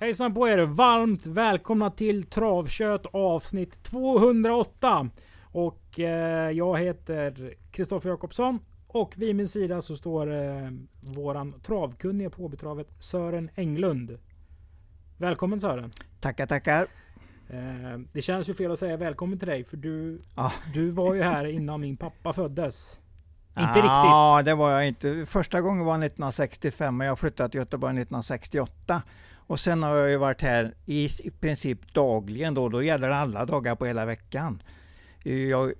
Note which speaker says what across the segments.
Speaker 1: Hejsan på er! Varmt välkomna till Travkött avsnitt 208. Och eh, jag heter Kristoffer Jakobsson. Och vid min sida så står eh, våran travkunnige på Åbytravet Sören Englund. Välkommen Sören!
Speaker 2: Tackar, tackar.
Speaker 1: Eh, det känns ju fel att säga välkommen till dig för du,
Speaker 2: Ja.
Speaker 1: du var ju här innan min pappa föddes. Inte
Speaker 2: Ja,
Speaker 1: riktigt.
Speaker 2: det var jag inte. Första gången var 1965, men jag flyttade till Göteborg 1968. Och sen har jag ju varit här i, i princip dagligen då. Då gäller det alla dagar på hela veckan. Eh, jag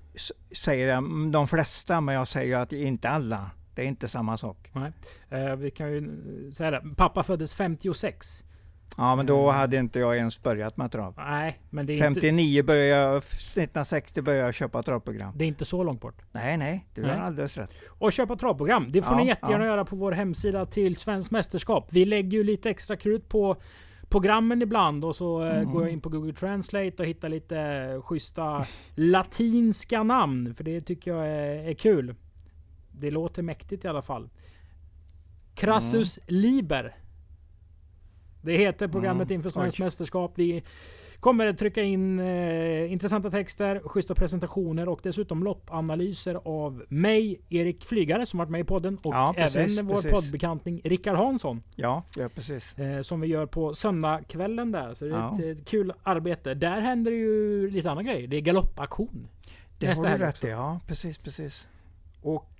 Speaker 2: säger mm, de flesta, men jag säger att inte alla. Det är inte samma sak.
Speaker 1: Nej. Eh, vi kan ju eh, säga det. Pappa föddes 56.
Speaker 2: Ja, men då
Speaker 1: Mm.
Speaker 2: hade inte jag ens börjat med trav.
Speaker 1: Nej, men det är, inte,
Speaker 2: 59 började jag, 1960 började jag köpa travprogram.
Speaker 1: det är inte så långt bort.
Speaker 2: Nej, nej, du har alldeles rätt.
Speaker 1: Och köpa travprogram. Det får
Speaker 2: Ja,
Speaker 1: ni jättegärna
Speaker 2: ja.
Speaker 1: göra på vår hemsida till Svenskt Mästerskap. Vi lägger ju lite extra krut på programmen ibland och så eh,
Speaker 2: Mm.
Speaker 1: går jag in på Google Translate och hittar lite eh, schyssta latinska namn. För det tycker jag är, är kul. Det låter mäktigt i alla fall. Crassus
Speaker 2: Mm.
Speaker 1: Liber. Det heter programmet
Speaker 2: Mm.
Speaker 1: inför Svenskt mästerskap. Vi kommer att trycka in eh, intressanta texter, schyssta presentationer och dessutom loppanalyser av mig, Erik Flygare, som varit med i podden. Och
Speaker 2: Ja,
Speaker 1: även
Speaker 2: precis,
Speaker 1: vår
Speaker 2: precis.
Speaker 1: poddbekantning Rickard Hansson.
Speaker 2: Ja, ja precis.
Speaker 1: Eh, som vi gör på söndagskvällen där. Så det är
Speaker 2: Ja.
Speaker 1: ett, ett kul arbete. Där händer ju lite andra grejer. Det är galoppaktion.
Speaker 2: Det har du rätt i. Ja, precis, precis.
Speaker 1: Och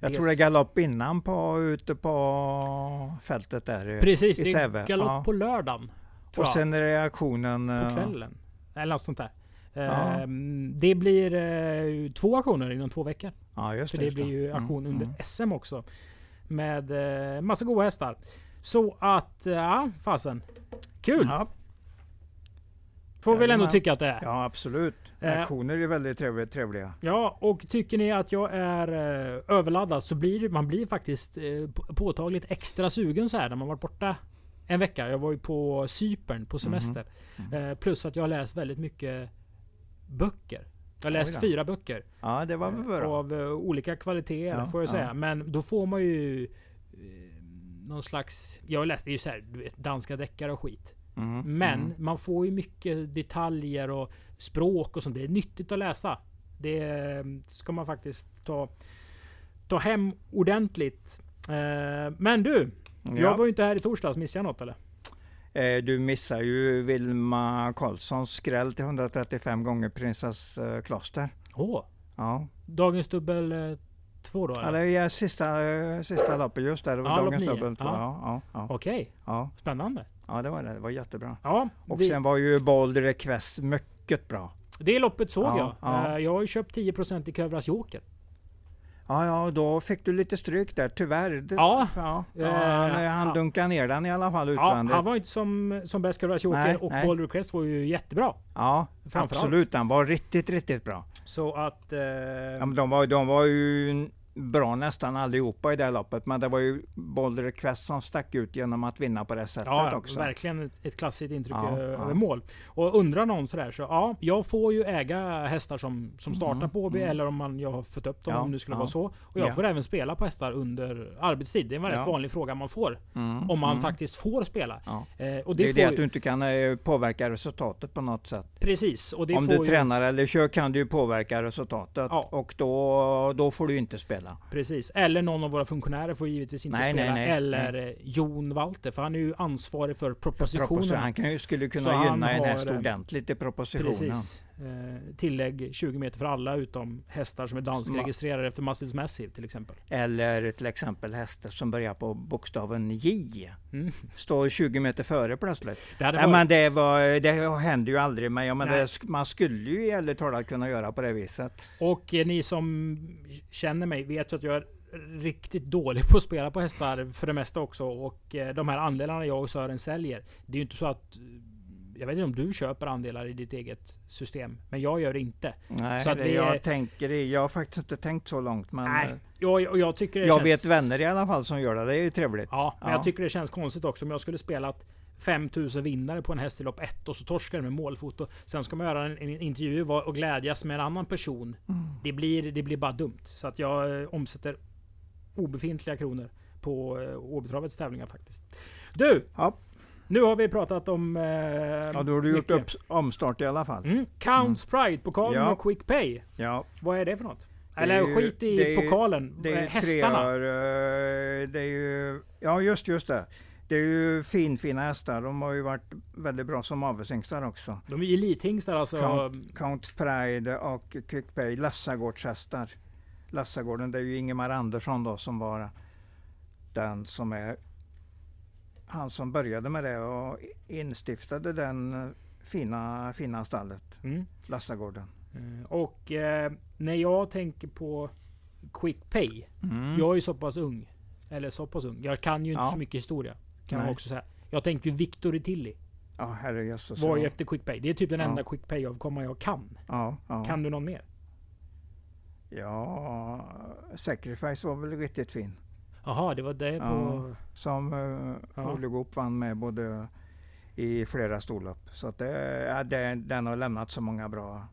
Speaker 2: Jag
Speaker 1: det-
Speaker 2: tror det är galopp innan på, ute på fältet där.
Speaker 1: Precis,
Speaker 2: i
Speaker 1: det är
Speaker 2: Säve.
Speaker 1: galopp
Speaker 2: Ja.
Speaker 1: på lördagen.
Speaker 2: Och sen är det auktionen.
Speaker 1: på
Speaker 2: eh,
Speaker 1: kvällen. Eller något sånt där.
Speaker 2: Ja.
Speaker 1: Ehm, Det blir eh, två aktioner inom två veckor.
Speaker 2: Ja, just
Speaker 1: För
Speaker 2: det.
Speaker 1: det
Speaker 2: just
Speaker 1: blir ju
Speaker 2: Mm,
Speaker 1: aktion under
Speaker 2: mm.
Speaker 1: SM också. Med eh, massa goda hästar. Så att, ja fasen. Kul!
Speaker 2: Ja,
Speaker 1: Får vi väl ändå tycka att det är.
Speaker 2: ja, absolut.
Speaker 1: Eh.
Speaker 2: Auktioner är väldigt trevliga. trevliga.
Speaker 1: Ja, och tycker ni att jag är eh, överladdad så blir man blir faktiskt eh, påtagligt extra sugen så här när man varit borta en vecka. Jag var ju på Cypern på semester.
Speaker 2: Mhm.
Speaker 1: Eh, plus att jag har läst väldigt mycket böcker. Jag har läst fyra böcker.
Speaker 2: Ja, det var bra.
Speaker 1: Av eh, olika kvaliteter
Speaker 2: Ja,
Speaker 1: får jag
Speaker 2: ja.
Speaker 1: säga. Men då får man ju eh, någon slags... Jag har läst det är ju så här, du vet, danska deckare och skit.
Speaker 2: Mm,
Speaker 1: Men
Speaker 2: mm.
Speaker 1: man får ju mycket detaljer och språk och sånt. Det är nyttigt att läsa. Det ska man faktiskt ta, ta hem ordentligt. Eh, Men du, jag
Speaker 2: Ja.
Speaker 1: var ju inte här i torsdags. Missade jag något eller?
Speaker 2: Eh, Du missar ju Vilma Karlssons skräll till 135 gånger Prinsess eh, Kloster.
Speaker 1: Åh!
Speaker 2: Ja,
Speaker 1: Dagens dubbel två då?
Speaker 2: ja
Speaker 1: eller?
Speaker 2: det är sista, sista loppet just där. Det var
Speaker 1: Ja,
Speaker 2: dagens dubbel. två.
Speaker 1: Ja.
Speaker 2: Ja, ja, ja,
Speaker 1: Okej,
Speaker 2: ja,
Speaker 1: spännande.
Speaker 2: ja, det var det. Det var jättebra.
Speaker 1: Ja,
Speaker 2: Och
Speaker 1: vi-
Speaker 2: sen var ju Boulder Request mycket bra.
Speaker 1: det loppet såg
Speaker 2: Ja,
Speaker 1: jag.
Speaker 2: ja.
Speaker 1: Eh, Jag har ju köpt 10% i Kövras Joker.
Speaker 2: Ja, ja, då fick du lite stryk där, tyvärr. Det,
Speaker 1: Ja.
Speaker 2: ja,
Speaker 1: Eh,
Speaker 2: ja, han, han
Speaker 1: ja.
Speaker 2: dunkade ner den i alla fall
Speaker 1: Ja,
Speaker 2: utvändigt.
Speaker 1: han var inte som, som bäst Kövras Joker och
Speaker 2: nej.
Speaker 1: Bold Request var ju jättebra.
Speaker 2: Ja, absolut. Den var riktigt, riktigt bra.
Speaker 1: Så att... Eh,
Speaker 2: Ja, men de, var, de var ju bra nästan allihopa i det här loppet, men det var ju Boulder Request som stack ut genom att vinna på det sättet
Speaker 1: Ja,
Speaker 2: också.
Speaker 1: verkligen ett, ett klassiskt intryck
Speaker 2: Ja,
Speaker 1: ö-
Speaker 2: ja.
Speaker 1: över mål. Och undrar någon sådär så ja, jag får ju äga hästar som, som startar
Speaker 2: Mm,
Speaker 1: på Åby
Speaker 2: mm.
Speaker 1: eller om man, jag har fött upp dem
Speaker 2: Ja,
Speaker 1: om det skulle
Speaker 2: ja.
Speaker 1: vara så. Och jag
Speaker 2: Ja.
Speaker 1: får även spela på hästar under arbetstid. Det är en väldigt
Speaker 2: Ja.
Speaker 1: vanlig fråga man får.
Speaker 2: Mm,
Speaker 1: Om man
Speaker 2: mm.
Speaker 1: faktiskt får spela.
Speaker 2: Ja.
Speaker 1: Eh, och
Speaker 2: Det,
Speaker 1: det,
Speaker 2: är det att du inte kan eh, påverka resultatet på något sätt.
Speaker 1: Precis.
Speaker 2: Om du
Speaker 1: ju,
Speaker 2: tränar eller kör kan du påverka resultatet
Speaker 1: Ja.
Speaker 2: och då, då får du inte spela.
Speaker 1: Precis. Eller någon av våra funktionärer får givetvis inte
Speaker 2: Nej, nej,
Speaker 1: spela.
Speaker 2: nej,
Speaker 1: eller eh, Jon Walter. För han är ju ansvarig för propositionen.
Speaker 2: Proposition. Han kan ju, skulle
Speaker 1: Så
Speaker 2: kunna
Speaker 1: han
Speaker 2: gynna en häst ordentligt i propositionen.
Speaker 1: Precis. Eh, tillägg 20 meter för alla utom hästar som är danskregistrerade efter Muscles Massive till exempel.
Speaker 2: Eller till exempel hästar som börjar på bokstaven J.
Speaker 1: Mm.
Speaker 2: Står 20 meter före plötsligt.
Speaker 1: Det hade varit,
Speaker 2: men det, var, det händer ju aldrig, men, ja, men
Speaker 1: Nej.
Speaker 2: det, sk- man skulle ju ärligt talat kunna göra på det viset.
Speaker 1: Och eh, ni som känner mig vet ju att jag är riktigt dålig på att spela på hästar för det mesta också. Och eh, de här andelarna jag och Sören säljer. Det är ju inte så att jag vet inte om du köper andelar i ditt eget system. Men jag gör det inte.
Speaker 2: Nej,
Speaker 1: Så att
Speaker 2: det
Speaker 1: vi
Speaker 2: jag tänker, jag har faktiskt inte tänkt så långt. Men
Speaker 1: Nej,
Speaker 2: eh,
Speaker 1: jag, jag tycker
Speaker 2: jag
Speaker 1: känns...
Speaker 2: vet vänner i alla fall som gör det. Det är ju trevligt.
Speaker 1: Ja, men
Speaker 2: Ja.
Speaker 1: jag tycker det känns konstigt också om jag skulle spela 5000 vinnare på en häst i lopp 1 och så torskar det med målfoto. Sen ska man göra en, en intervju och och glädjas med en annan person.
Speaker 2: Mm.
Speaker 1: Det, blir, det blir bara dumt. Så att jag eh, omsätter obefintliga kronor på eh, Åbytravets tävlingar faktiskt. Du!
Speaker 2: Ja.
Speaker 1: Nu har vi pratat om... Eh,
Speaker 2: Ja, då har du gjort upp omstart i alla fall.
Speaker 1: Mm. Counts Pride, pokalen
Speaker 2: Ja.
Speaker 1: och Quick Pay.
Speaker 2: Ja,
Speaker 1: Vad är det för något? Eller
Speaker 2: ju-
Speaker 1: skit i
Speaker 2: det är
Speaker 1: pokalen.
Speaker 2: det är
Speaker 1: Hästarna.
Speaker 2: treor, eh, det är ju, ja just just det. Det är ju finfina hästar. De har ju varit väldigt bra som avelshingstar också.
Speaker 1: De är elithingstar alltså.
Speaker 2: Count- Count Pride och Quick Pay, Lassagårdshästar. Lassagården, det är ju Ingemar Andersson då som var den som är han som började med det och instiftade den fina, fina stallet,
Speaker 1: Mm.
Speaker 2: Lassagården.
Speaker 1: Eh, Och eh, när jag tänker på Quick Pay.
Speaker 2: Mm.
Speaker 1: Jag är ju så pass ung. Eller så pass ung. Jag kan ju inte
Speaker 2: Ja.
Speaker 1: så mycket historia. Kan man också säga. Jag tänker ju Victor i Tilly.
Speaker 2: Ja, herrejösses.
Speaker 1: Var ju efter Quick Pay. Det är typ den
Speaker 2: Ja.
Speaker 1: enda Quick Pay avkomma jag kan.
Speaker 2: Ja, ja.
Speaker 1: Kan du någon mer?
Speaker 2: Ja, Sacrifice var väl riktigt fin.
Speaker 1: Jaha, det var det på...
Speaker 2: Som uh,
Speaker 1: Ja.
Speaker 2: Olle Goop vann med både i flera storlopp. Så att det, ja, det, den har lämnat så många bra,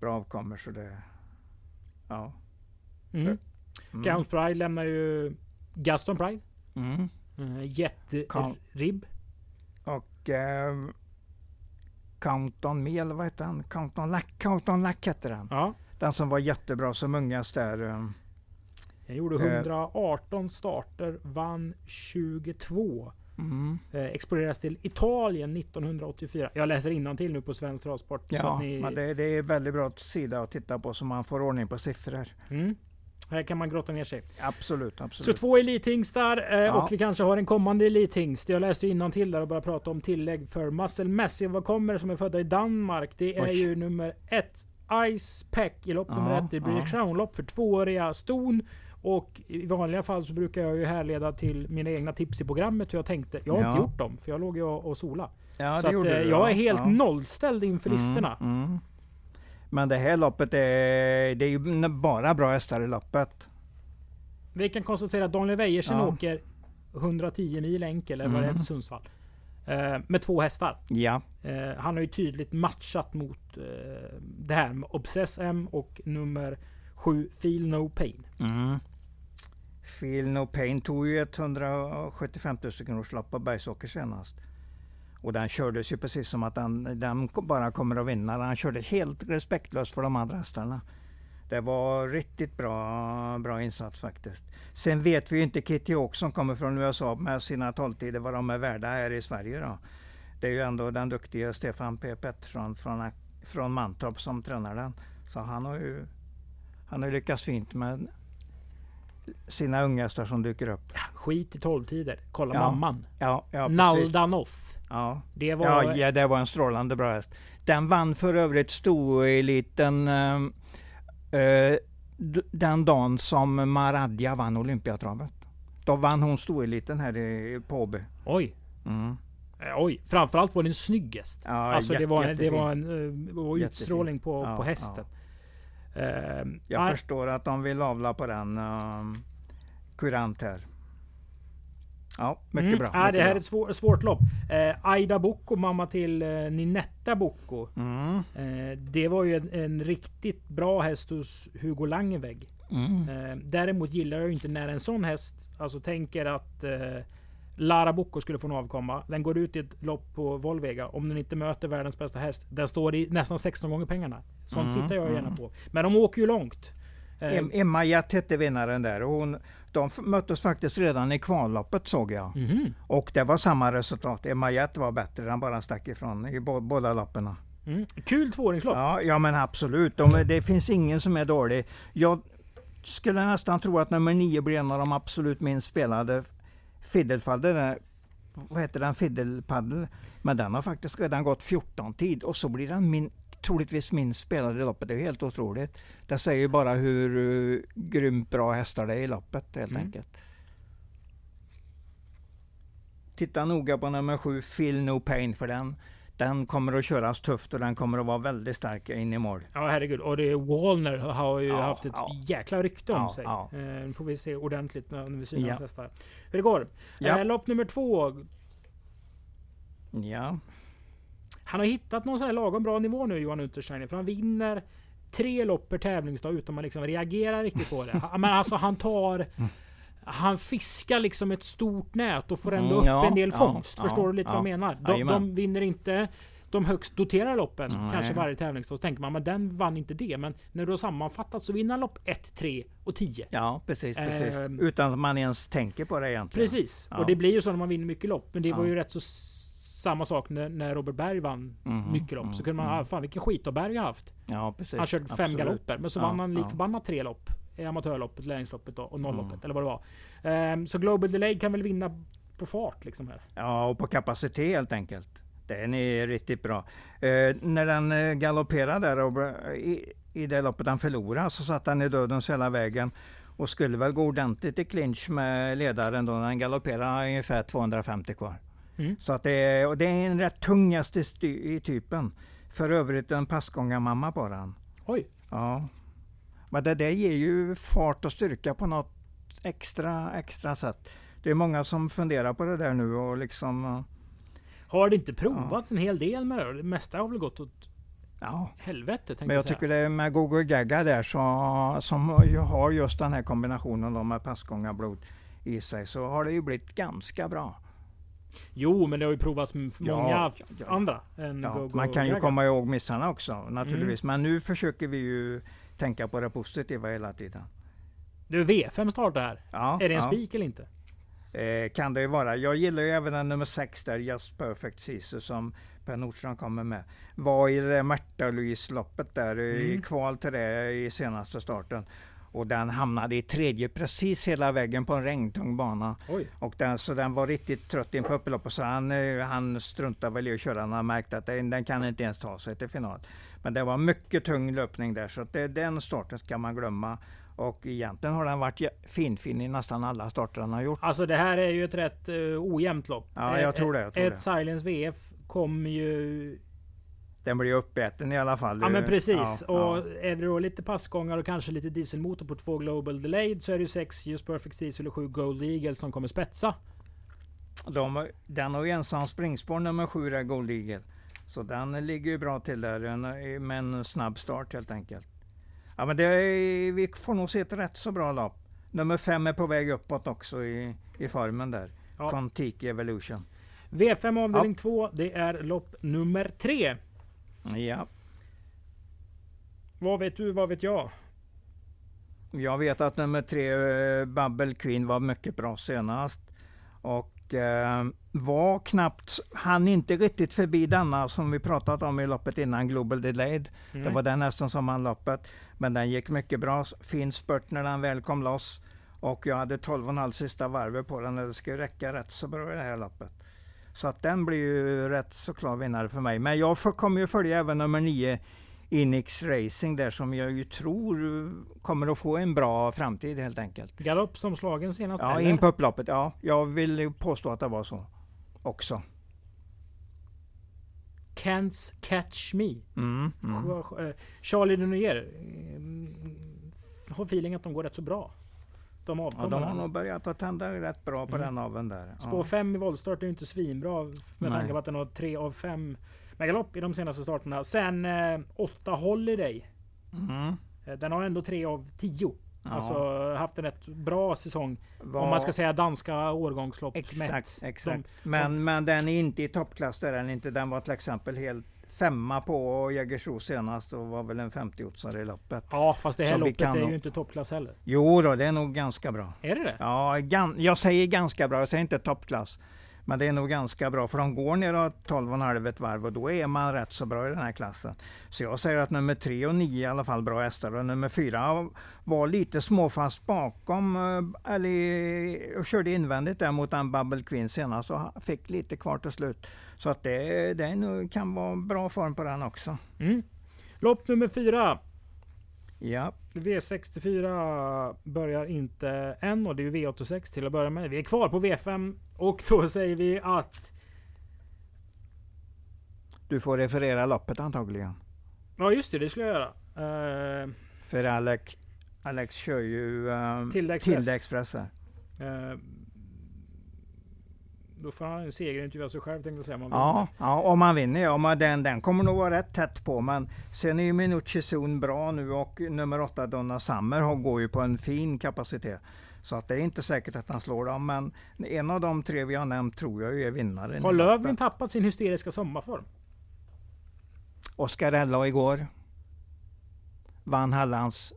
Speaker 2: bra avkommor så det... Ja.
Speaker 1: Mm.
Speaker 2: Mm.
Speaker 1: Count Pride lämnar ju Gaston Pride.
Speaker 2: Mm.
Speaker 1: Uh, Jet
Speaker 2: Count-
Speaker 1: Rib.
Speaker 2: Och eh, Count Me, eller vad heter han? Count on Lack, Count on Lack hette den.
Speaker 1: Ja.
Speaker 2: Den som var jättebra som ungast där. eh,
Speaker 1: Den gjorde
Speaker 2: Eh.
Speaker 1: 118 starter, vann 22.
Speaker 2: Mm.
Speaker 1: Eh, exporteras till Italien 1984. Jag läser till nu på Svensk Travsport. så
Speaker 2: Ja,
Speaker 1: ni,
Speaker 2: men det, det är väldigt bra sida att titta på så man får ordning på siffror.
Speaker 1: mm, här kan man grotta ner sig.
Speaker 2: Absolut,
Speaker 1: Så
Speaker 2: absolut.
Speaker 1: två elithingstar eh,
Speaker 2: Ja.
Speaker 1: och vi kanske har en kommande elithingst. Jag läste ju till där och började prata om tillägg för Muscle Massive. Vad kommer som är födda i Danmark? Det är
Speaker 2: Oj.
Speaker 1: ju nummer ett. Ice Pack i lopp
Speaker 2: Ja,
Speaker 1: nummer ett. Det blir
Speaker 2: ja.
Speaker 1: Crown-lopp för tvååriga ston. Och i vanliga fall så brukar jag ju härleda till mina egna tips i programmet hur jag tänkte. Jag har
Speaker 2: Ja.
Speaker 1: inte gjort dem, för jag låg ju och och sola.
Speaker 2: Ja,
Speaker 1: så att, eh,
Speaker 2: du,
Speaker 1: jag
Speaker 2: ja.
Speaker 1: är helt
Speaker 2: ja.
Speaker 1: nollställd inför listorna.
Speaker 2: Mm, mm. Men det här loppet är, det är ju bara bra hästar i loppet.
Speaker 1: Vi kan konstatera att Daniel Wäjersen åker 110 mil enkel, eller vad det
Speaker 2: Mm.
Speaker 1: heter, Sundsvall. Eh, med två hästar.
Speaker 2: Ja,
Speaker 1: Eh, han har ju tydligt matchat mot eh, det här med Obsess M och nummer 7 Feel No Pain.
Speaker 2: mm. Feel No Pain tog ju ett 175 000 kronors lopp på Bergsåker senast. Och den kördes ju precis som att den, den bara kommer att vinna. Han körde helt respektlöst för de andra hästarna. Det var riktigt bra, bra insats faktiskt. Sen vet vi ju inte Kitty Hawk som kommer från USA med sina tolvtider vad de är värda här i Sverige då. Det är ju ändå den duktiga Stefan P Pettersson från, från Mantorp som tränar den. Så han har ju han har ju lyckats fint med sina unga hästar som dyker upp.
Speaker 1: Skit i 12 tider. Kolla
Speaker 2: Ja,
Speaker 1: mamman.
Speaker 2: Ja, ja.
Speaker 1: Naldanoff.
Speaker 2: Ja.
Speaker 1: Det var...
Speaker 2: Ja, ja, det var en strålande bra häst. Den vann för övrigt stoeliten eh, eh, den dagen som Maradja vann Olympiatravet. Då vann hon stoeliten här i, på Åby.
Speaker 1: Oj.
Speaker 2: Mm.
Speaker 1: Eh, Oj. Framförallt var det en snygg häst.
Speaker 2: Ja,
Speaker 1: alltså det
Speaker 2: jätte-
Speaker 1: var, det var en uh, utstrålning på,
Speaker 2: Ja,
Speaker 1: på hästen. Eh,
Speaker 2: Jag
Speaker 1: nej,
Speaker 2: förstår att de vill avla på den um, kurant här. Ja, mycket
Speaker 1: mm,
Speaker 2: bra.
Speaker 1: nej,
Speaker 2: mycket
Speaker 1: det här är
Speaker 2: bra.
Speaker 1: ett svår, svårt lopp. Eh, Aida Bocco, mamma till eh, Ninetta Bocco.
Speaker 2: Mm,
Speaker 1: Eh, det var ju en, en riktigt bra häst hos Hugo Langevägg.
Speaker 2: mm.
Speaker 1: Eh, däremot gillar jag ju inte när en sån häst, alltså tänker att Lara Bocco skulle få en avkomma. Den går ut i ett lopp på Volvega. Om den inte möter världens bästa häst. Den står i nästan 16 gånger pengarna. Sånt
Speaker 2: Mm,
Speaker 1: tittar jag gärna
Speaker 2: mm.
Speaker 1: på. Men de åker ju långt. Eh,
Speaker 2: Em- Emma Jatt hette vinnaren där. Och hon, de möttes faktiskt redan i kvalloppet såg jag.
Speaker 1: mhm.
Speaker 2: Och det var samma resultat. Emma Jatt var bättre, den bara stack ifrån i bo- båda loppen.
Speaker 1: mm. Kul tvååringslopp.
Speaker 2: Ja, ja men absolut. De, det finns ingen som är dålig. Jag skulle nästan tro att nummer nio blir en av de absolut minst spelade Fiddlefaddel. där- Vad heter den? Fiddlepaddle. Men den har faktiskt redan gått 14 tid och så blir den min, troligtvis minst spelade i loppet. Det är helt otroligt. Det säger ju bara hur uh, grymt bra hästar det är i loppet helt
Speaker 1: Mm.
Speaker 2: enkelt. Titta noga på nummer sju, Feel No Pain, för den, den kommer att köras tufft och den kommer att vara väldigt stark in i mål.
Speaker 1: Ja herregud. Och det Wallner har ju
Speaker 2: Ja,
Speaker 1: haft ett
Speaker 2: ja.
Speaker 1: jäkla rykte om
Speaker 2: Ja,
Speaker 1: sig.
Speaker 2: ja.
Speaker 1: Eh, får vi se ordentligt när vi synar hans hästar. Hur det går.
Speaker 2: Ja.
Speaker 1: Eh, lopp nummer två.
Speaker 2: Ja,
Speaker 1: Han har hittat någon sån här lagom bra nivå nu Johan Untersteiner. För han vinner tre lopp per tävlingsdag utan man liksom reagerar riktigt på det. Men alltså han tar... han fiskar liksom ett stort nät och får ändå
Speaker 2: Mm,
Speaker 1: upp en del fångst. Förstår du lite vad jag menar? De, de vinner inte de högst doterade loppen,
Speaker 2: Nej.
Speaker 1: kanske varje tävling. Så tänker man, men den vann inte det. Men när du har sammanfattat så vinner han lopp 1, 3 och 10.
Speaker 2: Ja, precis, precis.
Speaker 1: Ehm.
Speaker 2: Utan att man ens tänker på det egentligen.
Speaker 1: Precis.
Speaker 2: Ja.
Speaker 1: Och det blir ju så när man vinner mycket lopp. Men det var
Speaker 2: Ja.
Speaker 1: ju rätt så samma sak när, när Robert Berg vann
Speaker 2: Mhm,
Speaker 1: mycket lopp. Så
Speaker 2: mm,
Speaker 1: kunde man,
Speaker 2: mm.
Speaker 1: fan vilken skit har Berg haft.
Speaker 2: Ja, precis.
Speaker 1: Han körde fem
Speaker 2: Absolut.
Speaker 1: galopper. Men så
Speaker 2: Ja,
Speaker 1: vann han lik förbannat tre lopp. I amatörloppet, lärlingsloppet och nollloppet.
Speaker 2: Mm.
Speaker 1: Eller vad det var. Ehm, så Global Delay kan väl vinna på fart liksom här.
Speaker 2: Ja, och på kapacitet helt enkelt. Den är riktigt bra. Eh, när den eh, galopperade där och, i, i det loppet han förlorade så satt han i dödens hela vägen och skulle väl gå ordentligt i clinch med ledaren då när han galopperade ungefär 250 kvar.
Speaker 1: Mm.
Speaker 2: Så att det, är- och det är en rätt tung häst i, sty- i typen. För övrigt en passgångarmamma på den.
Speaker 1: Oj!
Speaker 2: Ja. Men det där ger ju fart och styrka på något extra, extra sätt. Det är många som funderar på det där nu och liksom eh,
Speaker 1: Har det inte provats en hel del med det? Det mesta har väl gått åt
Speaker 2: Ja,
Speaker 1: helvete
Speaker 2: men jag
Speaker 1: säga.
Speaker 2: tycker det med Gogo Gaga där så, som ju har just den här kombinationen då med passgångarblod i sig så har det ju blivit ganska bra.
Speaker 1: Jo, men det har ju provats med
Speaker 2: Ja,
Speaker 1: många
Speaker 2: ja, ja.
Speaker 1: andra
Speaker 2: Ja, man kan ju
Speaker 1: Gaga.
Speaker 2: komma ihåg missarna också naturligtvis.
Speaker 1: Mm.
Speaker 2: Men nu försöker vi ju tänka på det positiva hela tiden.
Speaker 1: Du, V5 startar här.
Speaker 2: Ja,
Speaker 1: är det en
Speaker 2: ja.
Speaker 1: spik eller inte?
Speaker 2: Eh, kan det ju vara. Jag gillar ju även den nummer 6 där, Just Perfect Caesar som Per Nordström kommer med. Var i det där Märta-Louise-loppet där, i
Speaker 1: Mm.
Speaker 2: kval till det i senaste starten. Och den hamnade i tredje precis hela vägen på en regntung bana.
Speaker 1: Oj.
Speaker 2: Och den, så den var riktigt trött in på upploppet så han, eh, han struntade väl i att köra när han märkte att den, den kan inte ens ta sig till final. Men det var mycket tung löpning där så det, den starten ska man glömma. Och egentligen har den varit finfin i nästan alla starter han har gjort.
Speaker 1: Alltså det här är ju ett rätt uh, ojämnt lopp.
Speaker 2: Ja, jag tror det, jag tror
Speaker 1: ett
Speaker 2: det.
Speaker 1: Silence VF kommer ju...
Speaker 2: Den blir uppäten i alla fall.
Speaker 1: Ja men precis.
Speaker 2: Ja,
Speaker 1: och
Speaker 2: ja.
Speaker 1: är det då lite passgångar och kanske lite dieselmotor på två Global Delayed så är det ju sex Just Perfect Diesel och sju Gold Eagle som kommer spetsa.
Speaker 2: De, den har ju ensam springspår nummer sju, Gold Eagle. Så den ligger ju bra till där en- med en snabb start helt enkelt. Ja men det är, vi får nog se ett rätt så bra lopp. Nummer fem är på väg uppåt också i, i formen där.
Speaker 1: Ja.
Speaker 2: Contiki Evolution.
Speaker 1: V5 avdelning 2, det är lopp nummer 3.
Speaker 2: Ja,
Speaker 1: Vad vet du, vad vet jag?
Speaker 2: jag vet att nummer tre, eh, Bubble Queen, var mycket bra senast. Och eh, var knappt, han inte riktigt förbi denna som vi pratat om i loppet innan, Global Delayed. Det var den hästen som vann loppet. Men den gick mycket bra. Fin spurt när den väl kom loss. Och jag hade 12,5 sista varvet på den. Det ju räcka rätt så bra i det här loppet. Så att den blir ju rätt så klar vinnare för mig. Men jag kommer ju följa även nummer 9 Inix Racing där som jag ju tror kommer att få en bra framtid helt enkelt.
Speaker 1: Galopp som slagen senast.
Speaker 2: Ja,
Speaker 1: eller?
Speaker 2: in på upploppet. Ja, jag vill påstå att det var så också.
Speaker 1: Can't catch me.
Speaker 2: Mm, mm.
Speaker 1: Eh, Charlie Denier. eh, Har feeling att de går rätt så bra. De
Speaker 2: Ja, de har nog börjat att tända rätt bra på
Speaker 1: Mm.
Speaker 2: den aveln där.
Speaker 1: Spår 5 i voltstart är ju inte svinbra med tanke på att den har 3 av 5 med galopp i de senaste starterna. Sen 8 Holiday.
Speaker 2: Mm.
Speaker 1: Eh, Den har ändå 3 av 10.
Speaker 2: Ja.
Speaker 1: Alltså haft en rätt bra säsong.
Speaker 2: Var-
Speaker 1: Om man ska säga danska årgångslopp
Speaker 2: Exakt,
Speaker 1: mätt.
Speaker 2: exakt.
Speaker 1: De-
Speaker 2: men, men den är inte i toppklass, där är den inte. Den var till exempel helt femma på Jägersro senast och var väl en 50 i loppet.
Speaker 1: Ja, fast det här loppet är ju inte toppklass heller.
Speaker 2: Jo då, det är nog ganska bra.
Speaker 1: Är det det?
Speaker 2: Ja, gan, jag säger ganska bra, jag säger inte toppklass. Men det är nog ganska bra, för de går ner och 12,5 ett varv och då är man rätt så bra i den här klassen. Så jag säger att nummer 3 och 9 i alla fall bra hästar och nummer 4 var lite småfast bakom, eh, eller och körde invändigt där mot en Bubble Queen senast och fick lite kvar till slut. Så att det, det kan vara bra form på den också.
Speaker 1: Mm. Lopp nummer 4.
Speaker 2: Ja,
Speaker 1: V64 börjar inte än och det är ju V86 till att börja med. Vi är kvar på V5 och då säger vi att...
Speaker 2: du får referera loppet antagligen.
Speaker 1: Ja just det, det skulle jag göra. Uh,
Speaker 2: För Alex, Alex kör ju um,
Speaker 1: Tilde Express.
Speaker 2: Tilde Express här.
Speaker 1: eh, då får han ju segerintervjua sig själv tänkte jag säga. om han
Speaker 2: Ja, ja, om man vinner ja. Den, den kommer nog vara rätt tätt på. Men sen är ju Minucci Zon bra nu och nummer åtta Donna Summer har- går ju på en fin kapacitet. Så att det är inte säkert att han slår dem, men en av de tre vi har nämnt tror jag är vinnaren.
Speaker 1: Har Lövgren tappat sin hysteriska sommarform?
Speaker 2: Oscar Ella igår. Vann Hallands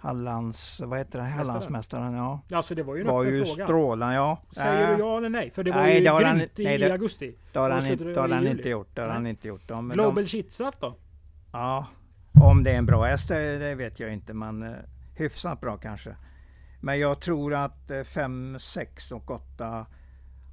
Speaker 2: Hallands, vad heter det? Hallandsmästaren, ja.
Speaker 1: Alltså det var ju en
Speaker 2: var ju
Speaker 1: fråga.
Speaker 2: strålande, ja.
Speaker 1: Säger du ja eller nej? För det var
Speaker 2: nej,
Speaker 1: ju
Speaker 2: det har han-
Speaker 1: grymt i
Speaker 2: nej, det-
Speaker 1: augusti.
Speaker 2: Det har han, inte, det har
Speaker 1: i
Speaker 2: han inte gjort. Det har han inte gjort. Men
Speaker 1: Global Chitsat då?
Speaker 2: ja, om det är en bra häst, det, det vet jag inte. Men eh, hyfsat bra kanske. Men jag tror att 5, 6 och 8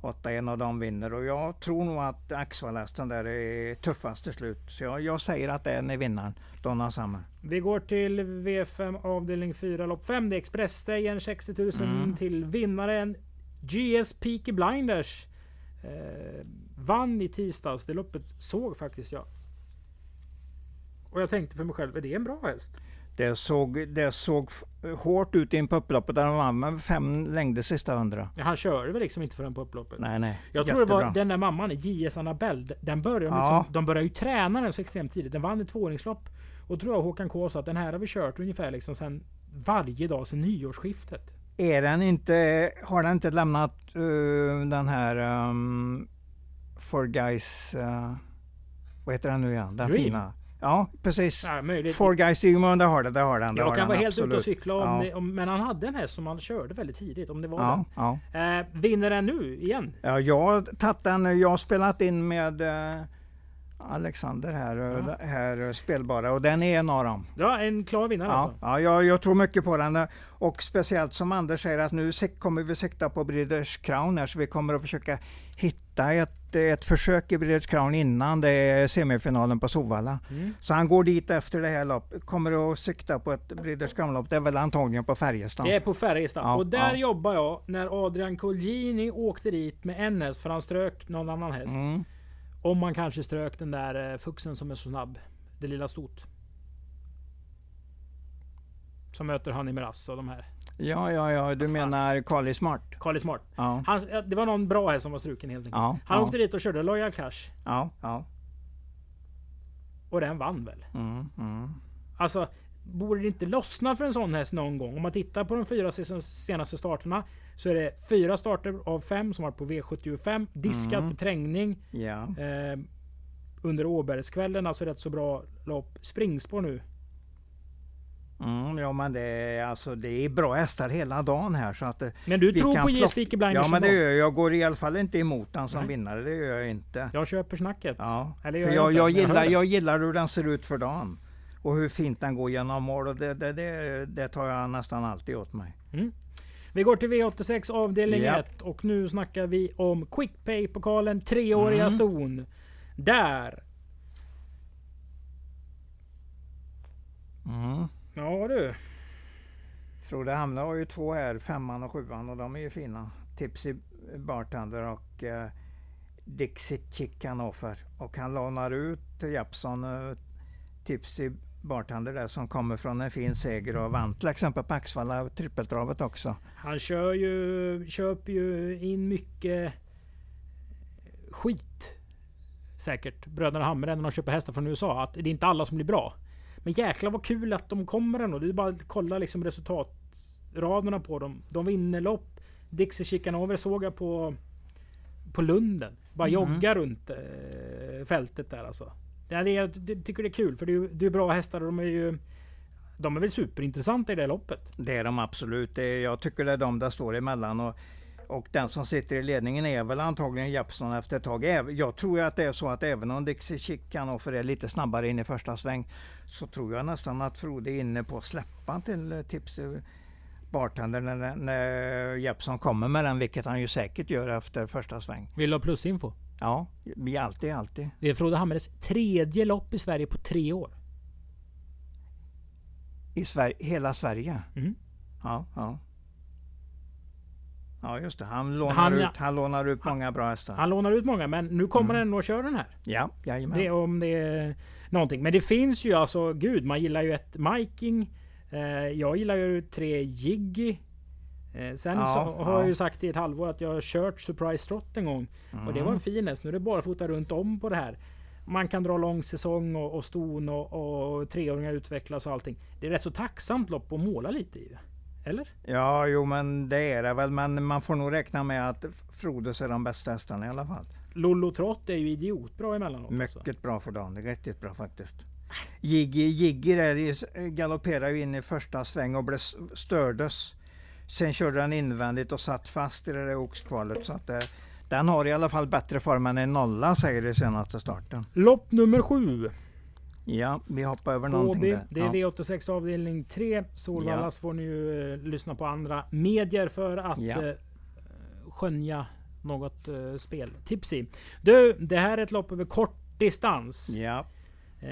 Speaker 2: 8 en av dem vinner och jag tror nog att Axvall-hästen där är tuffast till slut. Så jag, jag säger att den är vinnaren, Donna Summer.
Speaker 1: Vi går till V5 avdelning 4 lopp 5. Det är Expressstegen 60 000
Speaker 2: Mm.
Speaker 1: till vinnaren GS Peaky Blinders. Eh, vann i tisdags. Det loppet såg faktiskt jag. Och jag tänkte för mig själv, är det en bra häst?
Speaker 2: Det såg, det såg hårt ut i en på upploppet där de vann med fem längder sista hundra.
Speaker 1: Ja, han körde väl liksom inte förrän på upploppet.
Speaker 2: Nej, nej.
Speaker 1: Jag tror det var
Speaker 2: Jättebra.
Speaker 1: den där mamman, JS Annabelle. Den började
Speaker 2: Ja.
Speaker 1: liksom, de började ju träna den så extremt tidigt. Den vann ett tvååringslopp. Och tror jag Håkan K sa att den här har vi kört ungefär liksom sen varje dag sedan nyårsskiftet.
Speaker 2: Är den inte, har den inte lämnat eh, den här um, For Guys, uh, vad heter den nu igen? Den
Speaker 1: Dream.
Speaker 2: fina. Ja, precis.
Speaker 1: Ja, möjligt.
Speaker 2: For Guys Dream, det har det, det har den. Det
Speaker 1: Jag
Speaker 2: har
Speaker 1: kan
Speaker 2: den,
Speaker 1: vara helt ute och cykla om,
Speaker 2: Ja.
Speaker 1: om Men han hade en häst som han körde väldigt tidigt. Om det var
Speaker 2: Ja, ja.
Speaker 1: den. Eh, vinner den nu igen?
Speaker 2: ja, jag har tagit den, jag har spelat in med eh, Alexander här,
Speaker 1: Ja.
Speaker 2: här spelbara och den är en av dem.
Speaker 1: Ja, en klar vinnare
Speaker 2: Ja,
Speaker 1: alltså.
Speaker 2: ja jag, jag tror mycket på den. Och speciellt som Anders säger att nu kommer vi sikta på Breeders Crown här, så vi kommer att försöka hitta ett, ett försök i Breeders Crown innan det är semifinalen på Sovalla.
Speaker 1: Mm.
Speaker 2: Så han går dit efter det här loppet, kommer att sikta på ett Breeders Crown-lopp. Det är väl antagligen på Färjestad.
Speaker 1: Det är på Färjestad.
Speaker 2: Ja,
Speaker 1: och där
Speaker 2: ja.
Speaker 1: jobbar jag när Adrian Colgjini åkte dit med en häst för han strök någon annan häst.
Speaker 2: Mm.
Speaker 1: Om man kanske strök den där eh, fuxen som är så snabb. Det lilla stot. Som möter Honey Miraz och de här.
Speaker 2: Ja, ja, ja, du menar Carly Smart?
Speaker 1: Carly Smart.
Speaker 2: Ja,
Speaker 1: Han, det var någon bra häst som var struken helt enkelt.
Speaker 2: ja,
Speaker 1: Han
Speaker 2: ja,
Speaker 1: åkte dit och körde Loyal Cash.
Speaker 2: ja, ja.
Speaker 1: Och den vann väl?
Speaker 2: Mm, mm.
Speaker 1: Alltså, borde det inte lossna för en sån häst någon gång? Om man tittar på de fyra senaste starterna så är det fyra starter av fem som varit på V75. Diskat
Speaker 2: Mm.
Speaker 1: för trängning.
Speaker 2: Ja.
Speaker 1: Eh, under Åbergskvällen, alltså rätt så bra lopp. Springspår nu.
Speaker 2: Mm, ja men det är, alltså, det är bra hästar hela dagen här så att det,
Speaker 1: Men du tror på J. Speaker Blinders
Speaker 2: Ja men det gör jag. Jag går i alla fall inte emot den som
Speaker 1: Nej.
Speaker 2: vinnare. Det gör jag inte.
Speaker 1: Jag köper snacket.
Speaker 2: Ja.
Speaker 1: Eller
Speaker 2: För jag, jag, gillar, jag gillar hur den ser ut för dagen. Och hur fint den går genom mål. Och det, det, det, det tar jag nästan alltid åt mig.
Speaker 1: Vi går till V86 avdelning
Speaker 2: Ja.
Speaker 1: 1 och nu snackar vi om Quick Pay-pokalen, treåriga
Speaker 2: Mm.
Speaker 1: ston. Där,
Speaker 2: Mm.
Speaker 1: ja du.
Speaker 2: Frode Hamne har ju två här, femman och sjuan. Och de är ju fina. Tipsy Bartender och eh, Dixit Chick Hannover. Och han lånar ut Japson eh, Tipsy Bartender där som kommer från en fin seger och vann till exempel på Axvalla trippeltravet också.
Speaker 1: Han kör ju, köper ju in mycket skit. Säkert. Bröderna Hamre när de köper hästar från USA. Att det är inte alla som blir bra. Men jäklar vad kul att de kommer ändå. Det är bara att kolla liksom resultatraderna på dem. De vinner lopp. Dixie Chicanover såg jag på, på Lunden. Bara
Speaker 2: Mhm.
Speaker 1: jogga runt eh, fältet där alltså. Ja, det, är- jag tycker det är kul för det är, det är bra hästar och de är ju... De är väl superintressanta i det loppet.
Speaker 2: Det är de absolut. Det är, jag tycker det är de där står emellan. Och, och den som sitter i ledningen är väl antagligen Japson efter ett tag. Jag tror att det är så att även om Dixie Chick kan offra lite snabbare in i första sväng så tror jag nästan att Frode är inne på att släppa till eh, tips Bartender när, när Japson kommer med den, vilket han ju säkert gör efter första sväng.
Speaker 1: Vill du ha plusinfo?
Speaker 2: Ja, alltid, alltid.
Speaker 1: Det är Frode Hamres tredje lopp i Sverige på tre år.
Speaker 2: I Sverige, hela Sverige.
Speaker 1: Mm.
Speaker 2: Ja, ja. Ja, just det. Han lånar,
Speaker 1: Han-
Speaker 2: ut, han lånar ut många bra hästar.
Speaker 1: Han lånar ut många, men nu kommer
Speaker 2: Mm.
Speaker 1: han att köra den här.
Speaker 2: Ja, jajamän.
Speaker 1: Det om det är någonting. Men det finns ju alltså, gud, man gillar ju ett Miking. Eh, jag gillar ju tre Jiggy. Eh, sen
Speaker 2: Ja,
Speaker 1: så har jag
Speaker 2: ja.
Speaker 1: ju sagt i ett halvår att jag har kört Surprise Trot en gång. Och det var en fin häst. Nu är det bara fota runt om på det här. Man kan dra lång säsong och, och ston och, och treåringar utvecklas och allting. Det är rätt så tacksamt lopp att måla lite i. Eller?
Speaker 2: Ja, jo men det är det väl. Men man får nog räkna med att Frodos är de bästa hästarna i alla fall.
Speaker 1: Lollo Trott är ju idiotbra emellanåt.
Speaker 2: Mycket
Speaker 1: alltså.
Speaker 2: bra för dagen. Riktigt bra faktiskt. Jiggy, Jiggy där galopperade ju in i första sväng och blev stördes. Sen körde den invändigt och satt fast i det där oxkvalet. Så att det, den har i alla fall bättre form än en nolla säger det senaste starten.
Speaker 1: Lopp nummer sju.
Speaker 2: Ja, vi hoppar över någonting där.
Speaker 1: det är
Speaker 2: Ja.
Speaker 1: V86 avdelning 3. Solvallas får ni ju eh, lyssna på andra medier för att
Speaker 2: Ja.
Speaker 1: eh, skönja något eh, spel. Tips i. Du, det här är ett lopp över kort distans.
Speaker 2: Ja.
Speaker 1: Eh,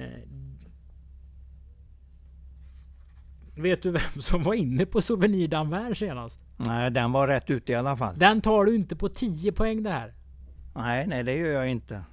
Speaker 1: vet du vem som var inne på Souvenir d'Anvers senast?
Speaker 2: Nej, den var rätt ute i alla fall.
Speaker 1: Den tar du inte på 10 poäng det här.
Speaker 2: Nej, nej, det gör jag inte.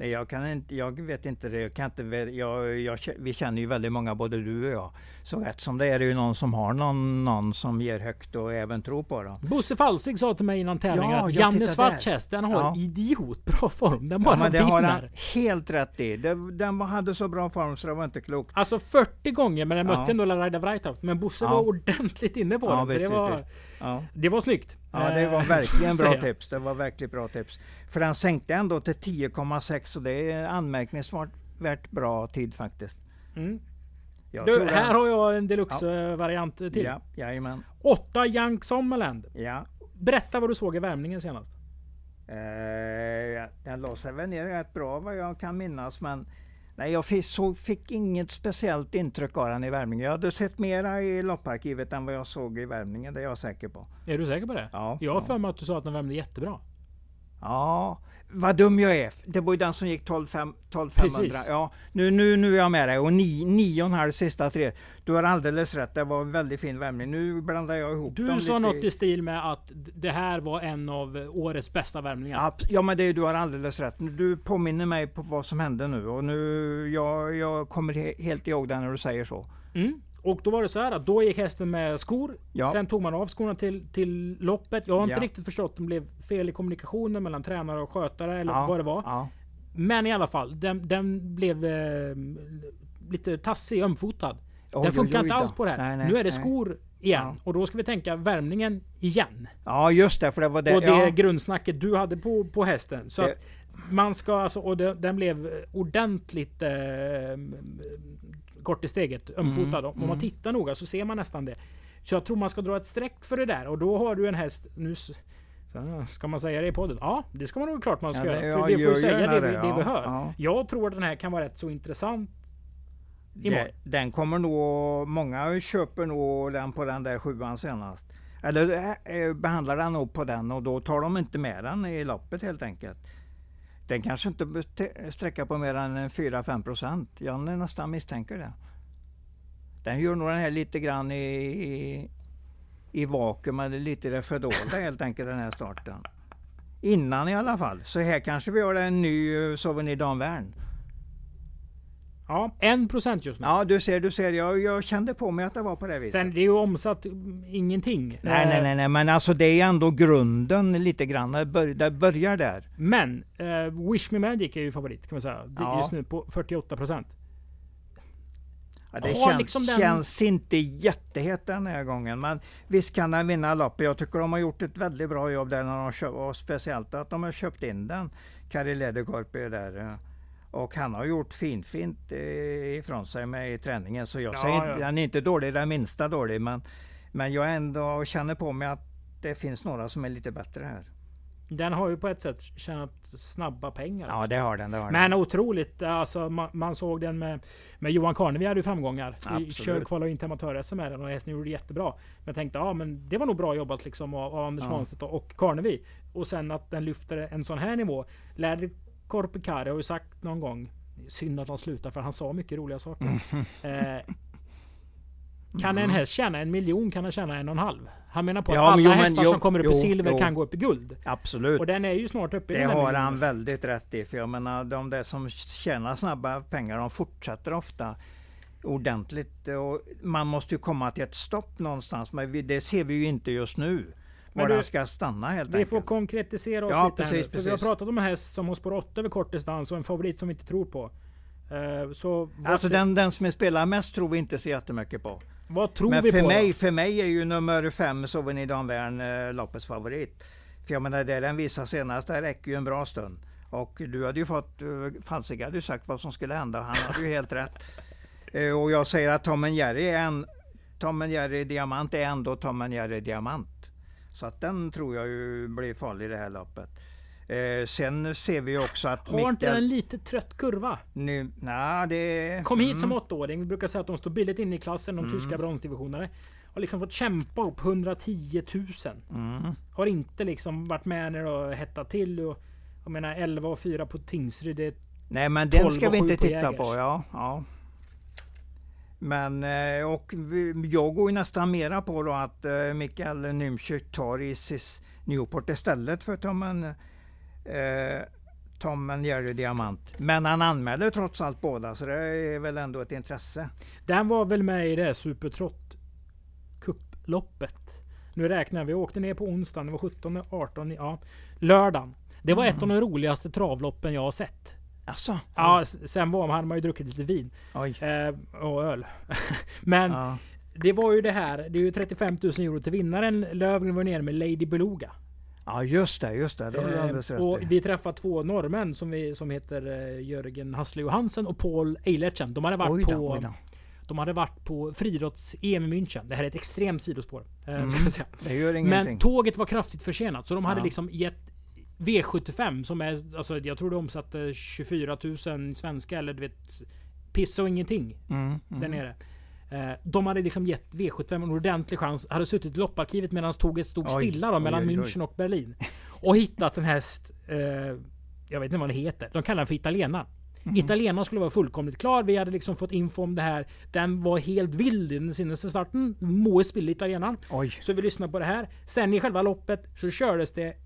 Speaker 2: Nej, jag, kan inte, jag vet inte det. Jag kan inte, jag, jag, vi känner ju väldigt många, både du och jag. Så rätt som det är det ju någon som har någon, någon som ger högt och även tror på det.
Speaker 1: Bosse Falsig sa till mig innan tävlingen
Speaker 2: Ja,
Speaker 1: att
Speaker 2: ja,
Speaker 1: Janne häst, den har
Speaker 2: Ja.
Speaker 1: idiotbra form. Den
Speaker 2: Ja,
Speaker 1: bara
Speaker 2: men det har han
Speaker 1: vinner.
Speaker 2: helt rätt i. Den hade så bra form så det var inte klokt.
Speaker 1: Alltså 40 gånger, men den mötte
Speaker 2: Ja.
Speaker 1: ändå Laida Breithoft. Men Bosse
Speaker 2: Ja.
Speaker 1: var ordentligt inne på
Speaker 2: Ja,
Speaker 1: den. Så
Speaker 2: visst,
Speaker 1: det, var,
Speaker 2: visst, Ja.
Speaker 1: det var snyggt.
Speaker 2: Ja, det var
Speaker 1: Eh,
Speaker 2: verkligen bra tips. Det var verkligen bra tips. För den sänkte ändå till 10,6 och det är anmärkningsvärt bra tid faktiskt.
Speaker 1: Mm. Du, här
Speaker 2: den-
Speaker 1: har jag en deluxe-variant till.
Speaker 2: Ja, jajamän.
Speaker 1: 8 Young Sommerland.
Speaker 2: Ja.
Speaker 1: Berätta vad du såg i värmningen senast.
Speaker 2: Eh, den la sig väl ner rätt bra vad jag kan minnas men nej, jag fick, så, fick inget speciellt intryck av den i värmningen. Jag hade sett mera i lopparkivet än vad jag såg i värmningen, det är jag säker på.
Speaker 1: Är du säker på det?
Speaker 2: Ja,
Speaker 1: Jag har
Speaker 2: ja.
Speaker 1: för mig att du sa att den värmde jättebra.
Speaker 2: Ja, vad dum jag är. Det var ju den som gick 12 5 12 500.
Speaker 1: Precis.
Speaker 2: Ja, nu, nu, nu är jag med dig. Och ni, nio och en halv sista tre. Du har alldeles rätt. Det var en väldigt fin värmning. Nu blandar jag ihop dem
Speaker 1: Du sa
Speaker 2: lite.
Speaker 1: något i stil med att det här var en av årets bästa värmningar.
Speaker 2: Ja, ja men det, du har alldeles rätt. Du påminner mig på vad som hände nu. Och nu, jag, jag kommer he, helt ihåg det när du säger så.
Speaker 1: Mm. Och då var det så här att då gick hästen med skor.
Speaker 2: Ja.
Speaker 1: Sen tog man av skorna till, till loppet. Jag har inte
Speaker 2: Ja.
Speaker 1: riktigt förstått om det blev fel i kommunikationen mellan tränare och skötare eller
Speaker 2: ja,
Speaker 1: vad det var. Men i alla fall, den, den blev eh, lite tassig, ömfotad.
Speaker 2: Oj,
Speaker 1: den funkar inte alls på det här.
Speaker 2: Nej, nej,
Speaker 1: nu är det
Speaker 2: nej.
Speaker 1: skor igen.
Speaker 2: Ja.
Speaker 1: Och då ska vi tänka värmningen igen.
Speaker 2: Ja, just det. För det var det.
Speaker 1: och det
Speaker 2: ja.
Speaker 1: grundsnacket du hade på, på hästen. Så
Speaker 2: Det-
Speaker 1: att man ska alltså, och det, den blev ordentligt eh, kort i steget, ömfotad. Om man
Speaker 2: mm.
Speaker 1: tittar noga så ser man nästan det. Så jag tror man ska dra ett streck för det där och då har du en häst, nu ska man säga det i podden? Ja, det ska man nog klart man ska
Speaker 2: Ja,
Speaker 1: göra. För vi får säga det,
Speaker 2: det,
Speaker 1: det vi hör.
Speaker 2: ja.
Speaker 1: Jag tror att den här kan vara rätt så intressant.
Speaker 2: Det, den kommer nog, många köper nog den på den där sjuan senast. Eller eh, behandlar den nog på den och då tar de inte med den i loppet helt enkelt. Den kanske inte sträcker sträcka på mer än 4-5 procent. Jag nästan misstänker det. Den gör nog den här lite grann i, i, i vakuum eller lite i det fördolda helt enkelt den här starten. Innan i alla fall. Så här kanske vi har en ny eh, Souvenir Danvern.
Speaker 1: Ja, en procent just nu.
Speaker 2: Ja, du ser, du ser. Jag, jag kände på mig att det var på det viset.
Speaker 1: Sen det är ju omsatt ingenting.
Speaker 2: nej, nej,
Speaker 1: Eh,
Speaker 2: nej, nej, men alltså det är ändå grunden lite grann. Det, bör, det börjar där.
Speaker 1: Men eh, Wish Me Magic är ju favorit kan man säga. Det-
Speaker 2: Ja.
Speaker 1: Just nu på 48 procent.
Speaker 2: Ja, det känns,
Speaker 1: liksom den-
Speaker 2: känns inte jättehett den här gången. Men visst kan den vinna loppet. Jag tycker de har gjort ett väldigt bra jobb där. När de köpt, och speciellt att de har köpt in den. Kari Lederkorp är där. Och han har gjort fint, fint eh, ifrån sig med i träningen. Så jag
Speaker 1: Ja,
Speaker 2: säger inte,
Speaker 1: ja.
Speaker 2: han är inte dålig, den minsta dålig. Men, men jag ändå känner på mig att det finns några som är lite bättre här.
Speaker 1: Den har ju på ett sätt tjänat snabba pengar.
Speaker 2: Ja, det har den. Det har den.
Speaker 1: Men otroligt. Alltså, man, man såg den med, med Johan Karnevi hade ju framgångar.
Speaker 2: Absolut.
Speaker 1: kvalade in till amatör-SM med den och hästen gjorde det jättebra. Men jag tänkte, ja men det var nog bra jobbat liksom av, av Anders
Speaker 2: Ja.
Speaker 1: Svanstedt och, Karnevi. Och sen att den lyfter en sån här nivå. Lärde Korpikari har ju sagt någon gång. Synd att han slutar för han sa mycket roliga saker. Eh, kan en häst tjäna en miljon kan den tjäna en och en halv. Han menar på
Speaker 2: Ja,
Speaker 1: att alla
Speaker 2: men jo,
Speaker 1: hästar
Speaker 2: jo,
Speaker 1: som kommer upp
Speaker 2: jo,
Speaker 1: i silver kan gå upp i guld.
Speaker 2: Absolut.
Speaker 1: Och den är ju snart uppe i
Speaker 2: Det
Speaker 1: den
Speaker 2: har
Speaker 1: miljonen.
Speaker 2: han väldigt rätt i. För jag menar, de där som tjänar snabba pengar, de fortsätter ofta ordentligt. Och man måste ju komma till ett stopp någonstans. Men det ser vi ju inte just nu.
Speaker 1: Men
Speaker 2: Var
Speaker 1: du,
Speaker 2: den ska stanna helt
Speaker 1: Vi får
Speaker 2: enkelt.
Speaker 1: konkretisera oss
Speaker 2: Ja,
Speaker 1: lite här
Speaker 2: precis,
Speaker 1: nu. För vi har
Speaker 2: precis.
Speaker 1: pratat om en häst som har spår 8 över kort distans och en favorit som vi inte tror på. Eh, så
Speaker 2: Alltså den, den som är spelar mest tror vi inte så jättemycket på.
Speaker 1: Vad tror
Speaker 2: Men
Speaker 1: vi
Speaker 2: för
Speaker 1: på
Speaker 2: mig,
Speaker 1: då?
Speaker 2: för mig är ju nummer fem Souvenir Danvern eh, loppets favorit. För jag menar det den visar senast, det räcker ju en bra stund. Och du hade ju fått, uh, Falsig hade ju sagt vad som skulle hända, han hade ju helt rätt. Eh, och jag säger att Tom Jerry är en, Tom Jerry Diamant är ändå Tom Jerry Diamant. Så att den tror jag ju blir farlig i det här loppet. Eh, sen ser vi också att
Speaker 1: Har inte
Speaker 2: Mikael-
Speaker 1: en lite trött kurva?
Speaker 2: nu, nej, det...
Speaker 1: Kom hit
Speaker 2: mm.
Speaker 1: som åttaåring. Vi brukar säga att de står billigt inne i klassen, de tyska bronsdivisionerna. Har liksom fått kämpa upp 110 000.
Speaker 2: Mm.
Speaker 1: Har inte liksom varit med när det har hettat till. Och, jag menar 11 och 4 på Tingsryd.
Speaker 2: Nej men den
Speaker 1: 12
Speaker 2: ska vi inte
Speaker 1: på
Speaker 2: titta på. Ja, ja. Men eh, och jag går ju nästan mera på då att eh, Mikael Nymschick tar i sis Newport istället för Tommen eh, Tommen Jerry Diamant. Men han anmäler trots allt båda så det är väl ändå ett intresse.
Speaker 1: den var väl med i det Supertrott Cup-loppet. Nu räknar vi. Åkte ner på onsdagen. Det var 17, 18, ja. Lördagen. Det var ett av de roligaste travloppen jag har sett.
Speaker 2: Alltså,
Speaker 1: Ja, sen var, hade man ju druckit lite vin. Eh, och öl. Men
Speaker 2: Ja.
Speaker 1: det var ju det här. Det är ju 35 000 euro till vinnaren. Lövgren var nere med Lady Beluga.
Speaker 2: ja, just det, just det. Det har du
Speaker 1: Eh,
Speaker 2: alldeles rätt
Speaker 1: och vi träffade två norrmän som, vi, som heter eh, Jörgen Hassle Johansen och Paul Eilertsen. De hade varit
Speaker 2: Oj då,
Speaker 1: på
Speaker 2: oj då.
Speaker 1: De hade varit på friidrotts-EM i München. Det här är ett extremt sidospår. eh,
Speaker 2: Mm.
Speaker 1: ska jag säga.
Speaker 2: Det gör
Speaker 1: Men
Speaker 2: ingenting.
Speaker 1: tåget var kraftigt försenat. Så de hade
Speaker 2: Ja.
Speaker 1: liksom gett V75 som är, alltså jag tror det omsatte 24 000 svenska eller du vet Piss och ingenting
Speaker 2: Mm, mm.
Speaker 1: där nere. Eh, de hade liksom gett V75 en ordentlig chans. Hade suttit i lopparkivet medan tåget stod
Speaker 2: Oj,
Speaker 1: stilla då, mellan
Speaker 2: oj, oj.
Speaker 1: München och Berlin. Och hittat en häst. Eh, jag vet inte vad den heter. De kallar den för italienaren.
Speaker 2: Mhm.
Speaker 1: Italienaren skulle vara fullkomligt klar. Vi hade liksom fått info om det här. Den var helt vild i den senaste starten. Moe spille italienaren.
Speaker 2: Oj.
Speaker 1: Så vi lyssnar på det här. Sen i själva loppet så kördes det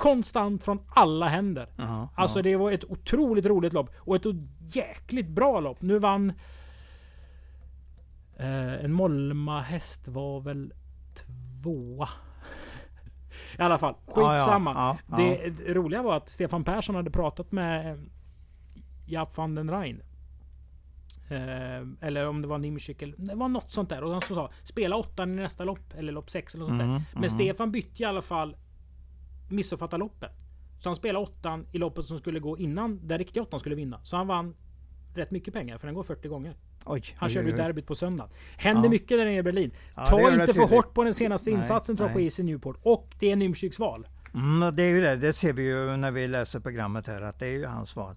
Speaker 1: konstant från alla händer.
Speaker 2: Jaha,
Speaker 1: Alltså det var ett otroligt roligt lopp. Och ett jäkligt bra lopp. Nu vann... Eh, en Molma häst var väl tvåa. I alla fall,
Speaker 2: Ja, ja,
Speaker 1: skitsamma.
Speaker 2: ja, ja.
Speaker 1: Det, roliga var att Stefan Persson hade pratat med eh, Jaap van den Rijn. Eh, eller om det var Nimschick eller det var något sånt där. Och han så sa spela åttan i nästa lopp. Eller lopp sex eller något sånt
Speaker 2: Mhm,
Speaker 1: där. Men
Speaker 2: mhm.
Speaker 1: Stefan bytte i alla fall missuppfatta loppet. Så han spelade åttan i loppet som skulle gå innan där riktiga åttan skulle vinna. Så han vann rätt mycket pengar för den går 40 gånger.
Speaker 2: Oj,
Speaker 1: Han
Speaker 2: oj,
Speaker 1: körde ju derbyt på söndag. Händer
Speaker 2: Ja.
Speaker 1: mycket där nere i Berlin.
Speaker 2: Ja,
Speaker 1: Ta inte för hårt på den senaste
Speaker 2: Nej,
Speaker 1: insatsen tror jag på. Easy Newport. Och det är Nymschicks val.
Speaker 2: Mm, det är ju det. Det ser vi ju när vi läser programmet här att det är ju hans val.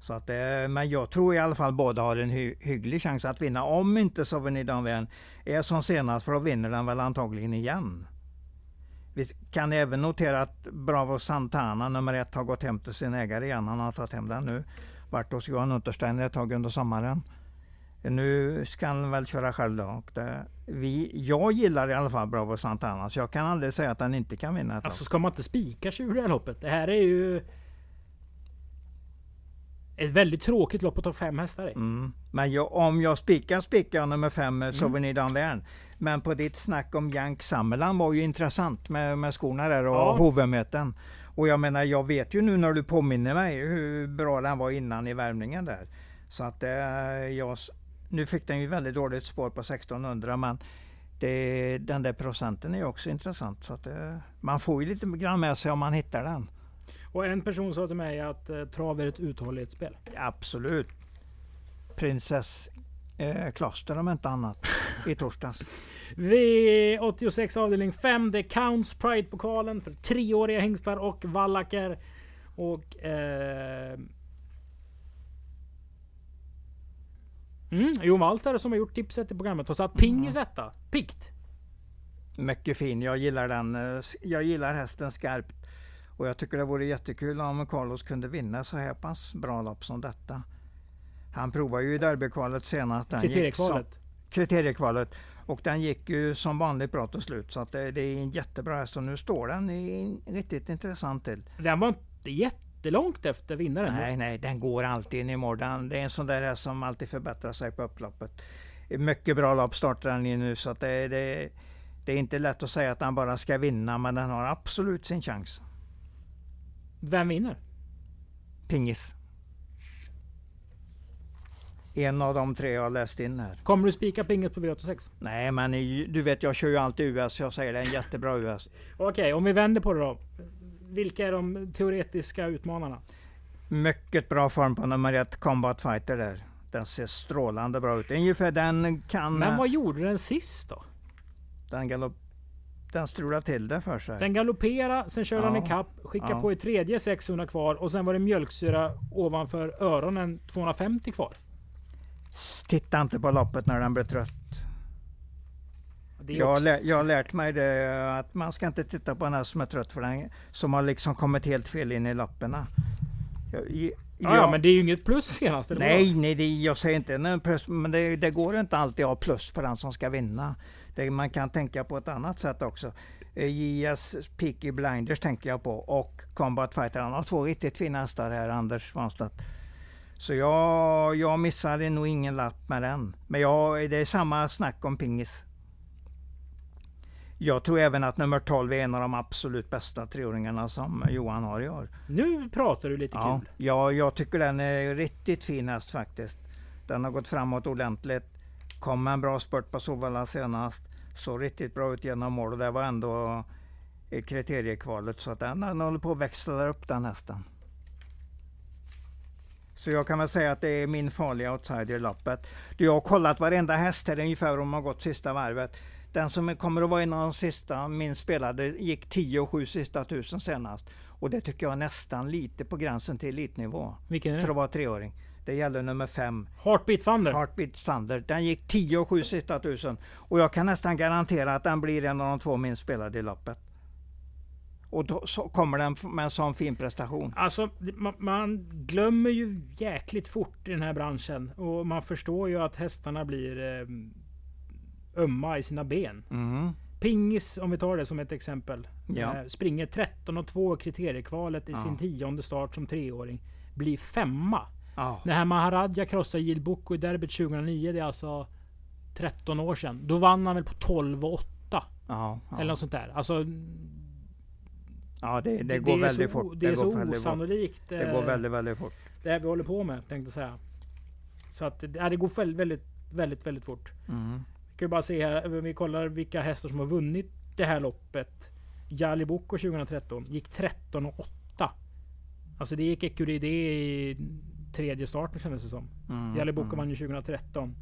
Speaker 2: Så att, det- men jag tror i alla fall båda har en hy hygglig chans att vinna. Om inte Souvenir Danvern är som senast, för då vinner den väl antagligen igen. Vi kan även notera att Bravo Santana, nummer ett, har gått hem till sin ägare igen. Han har tagit hem den nu. Vart hos Johan Untersteiner ett tag under sommaren. Nu ska han väl köra själv då. Och det, vi, jag gillar i alla fall Bravo Santana, så jag kan aldrig säga att han inte kan vinna ett
Speaker 1: Alltså
Speaker 2: lopp.
Speaker 1: ska man inte spika 20 det här loppet? Det här är ju... Ett väldigt tråkigt lopp att ta fem hästar i.
Speaker 2: Mm. Men jag, om jag spikar, spikar jag nummer fem,
Speaker 1: Mm.
Speaker 2: mm. Souvenir Danvern. Men på ditt snack om Jank Summerland var ju intressant med, med skorna där och
Speaker 1: Ja.
Speaker 2: hovemöten. Och jag menar, jag vet ju nu när du påminner mig hur bra den var innan i värmningen där. Så att eh, jag, nu fick den ju väldigt dåligt spår på 1600 men det, den där procenten är också intressant. Så att, eh, man får ju lite grann med sig om man hittar den.
Speaker 1: Och en person sa till mig att eh, trav är ett uthållighetsspel.
Speaker 2: Absolut. Prinsess eh, Kloster om inte annat i torsdags.
Speaker 1: V86 avdelning 5. Det är Counts Pride-pokalen för treåriga hingstar och vallacker. Och... Eh, mm, Jon Walter som har gjort tipset i programmet har satt pingis etta. Pikt.
Speaker 2: Mycket fin. Jag gillar den. eh, Jag gillar hästen skarpt. Och jag tycker det vore jättekul om Carlos kunde vinna så här pass bra lopp som detta. Han provade ju i derbykvalet senast. Den gick
Speaker 1: Kriteriekvalet.
Speaker 2: som- Kriteriekvalet. Och den gick ju som vanligt bra till slut. Så att det, det är en jättebra häst och nu står den i riktigt intressant till.
Speaker 1: Den var inte jättelångt efter vinnaren.
Speaker 2: Nej, nej, den går alltid in i mål. Det är en sån där häst som alltid förbättrar sig på upploppet. Mycket bra lopp startar den i nu så att det, det, det är inte lätt att säga att den bara ska vinna men den har absolut sin chans.
Speaker 1: Vem vinner?
Speaker 2: Pingis. En av de tre jag har läst in här.
Speaker 1: Kommer du spika pinget på V86?
Speaker 2: Nej, men du vet jag kör ju alltid US, jag säger det är en jättebra US.
Speaker 1: Okej, om vi vänder på det då. Vilka är de teoretiska utmanarna?
Speaker 2: Mycket bra form på nummer ett, Combat Fighter där. Den ser strålande bra ut. Ungefär den kan...
Speaker 1: Men vad gjorde den sist då?
Speaker 2: Den, galopp, den strular till det för sig.
Speaker 1: Den galopperade, sen körde
Speaker 2: Ja.
Speaker 1: han ikapp, skickade
Speaker 2: Ja.
Speaker 1: på i tredje 600 kvar och sen var det mjölksyra ovanför öronen 250 kvar.
Speaker 2: Titta inte på loppet när den blir trött. Jag har, lä- jag har lärt mig det att man ska inte titta på den här som är trött för den som har liksom kommit helt fel in i i-
Speaker 1: ja, ja, men det är ju inget plus senast.
Speaker 2: Nej, nej, det, jag säger inte plus, men det, det går inte alltid att ha plus på den som ska vinna. Det, man kan tänka på ett annat sätt också. Eh, JS Peaky Blinders tänker jag på och Combat Fighter. Han har två riktigt fina hästar här, Anders Svanstedt. Så jag, jag missade nog ingen lapp med den. Men jag, det är samma snack om pingis. Jag tror även att nummer 12 är en av de absolut bästa treåringarna som Johan har i år.
Speaker 1: Nu pratar du lite
Speaker 2: Ja,
Speaker 1: kul.
Speaker 2: ja, jag tycker den är riktigt fin häst faktiskt. Den har gått framåt ordentligt. Kom med en bra spurt på Solvalla senast. Såg riktigt bra ut genom mål och det var ändå kriteriekvalet. Så att den, den håller på att växla upp den hästen. Så jag kan väl säga att det är min farliga outsider i loppet. Du, Jag har kollat varenda häst här ungefär om de har gått sista varvet. Den som kommer att vara en av de sista minst spelade gick 10 och 7 sista tusen senast. Och det tycker jag är nästan lite på gränsen till elitnivå.
Speaker 1: Vilken är
Speaker 2: För
Speaker 1: det?
Speaker 2: att vara treåring. Det gäller nummer 5,
Speaker 1: Heartbeat Thunder.
Speaker 2: Heartbeat Thunder. Den gick 10 och 7 sista tusen. Och jag kan nästan garantera att den blir en av de två minst spelade i loppet. Och då så kommer den med en sån fin prestation.
Speaker 1: Alltså, man, man glömmer ju jäkligt fort i den här branschen. Och man förstår ju att hästarna blir eh, ömma i sina ben.
Speaker 2: Mm.
Speaker 1: Pingis, om vi tar det som ett exempel.
Speaker 2: Ja.
Speaker 1: Eh, springer 13 och 2 i kriteriekvalet i
Speaker 2: Ja.
Speaker 1: sin tionde start som treåring. Blir femma.
Speaker 2: Ja.
Speaker 1: Här Maharadja krossade Boko i derbyt 2009. Det är alltså 13 år sedan. Då vann han väl på 12 och 8.
Speaker 2: Ja,
Speaker 1: Eller
Speaker 2: ja.
Speaker 1: något sånt där. Alltså,
Speaker 2: ja det, det går
Speaker 1: är
Speaker 2: väldigt
Speaker 1: så,
Speaker 2: fort.
Speaker 1: Det är
Speaker 2: går
Speaker 1: så
Speaker 2: väldigt fort.
Speaker 1: osannolikt.
Speaker 2: Det
Speaker 1: eh,
Speaker 2: går väldigt, väldigt fort.
Speaker 1: det här vi håller på med, tänkte jag säga. Så att ja, det går väldigt, väldigt, väldigt, fort.
Speaker 2: Mm.
Speaker 1: Vi kan ju bara se här, om vi kollar vilka hästar som har vunnit det här loppet. Jali Boko 2013 gick 13 och 8. Alltså det gick Ecuride i tredje starten kändes det som.
Speaker 2: Mm.
Speaker 1: Jali Boko
Speaker 2: mm.
Speaker 1: vann ju 2013.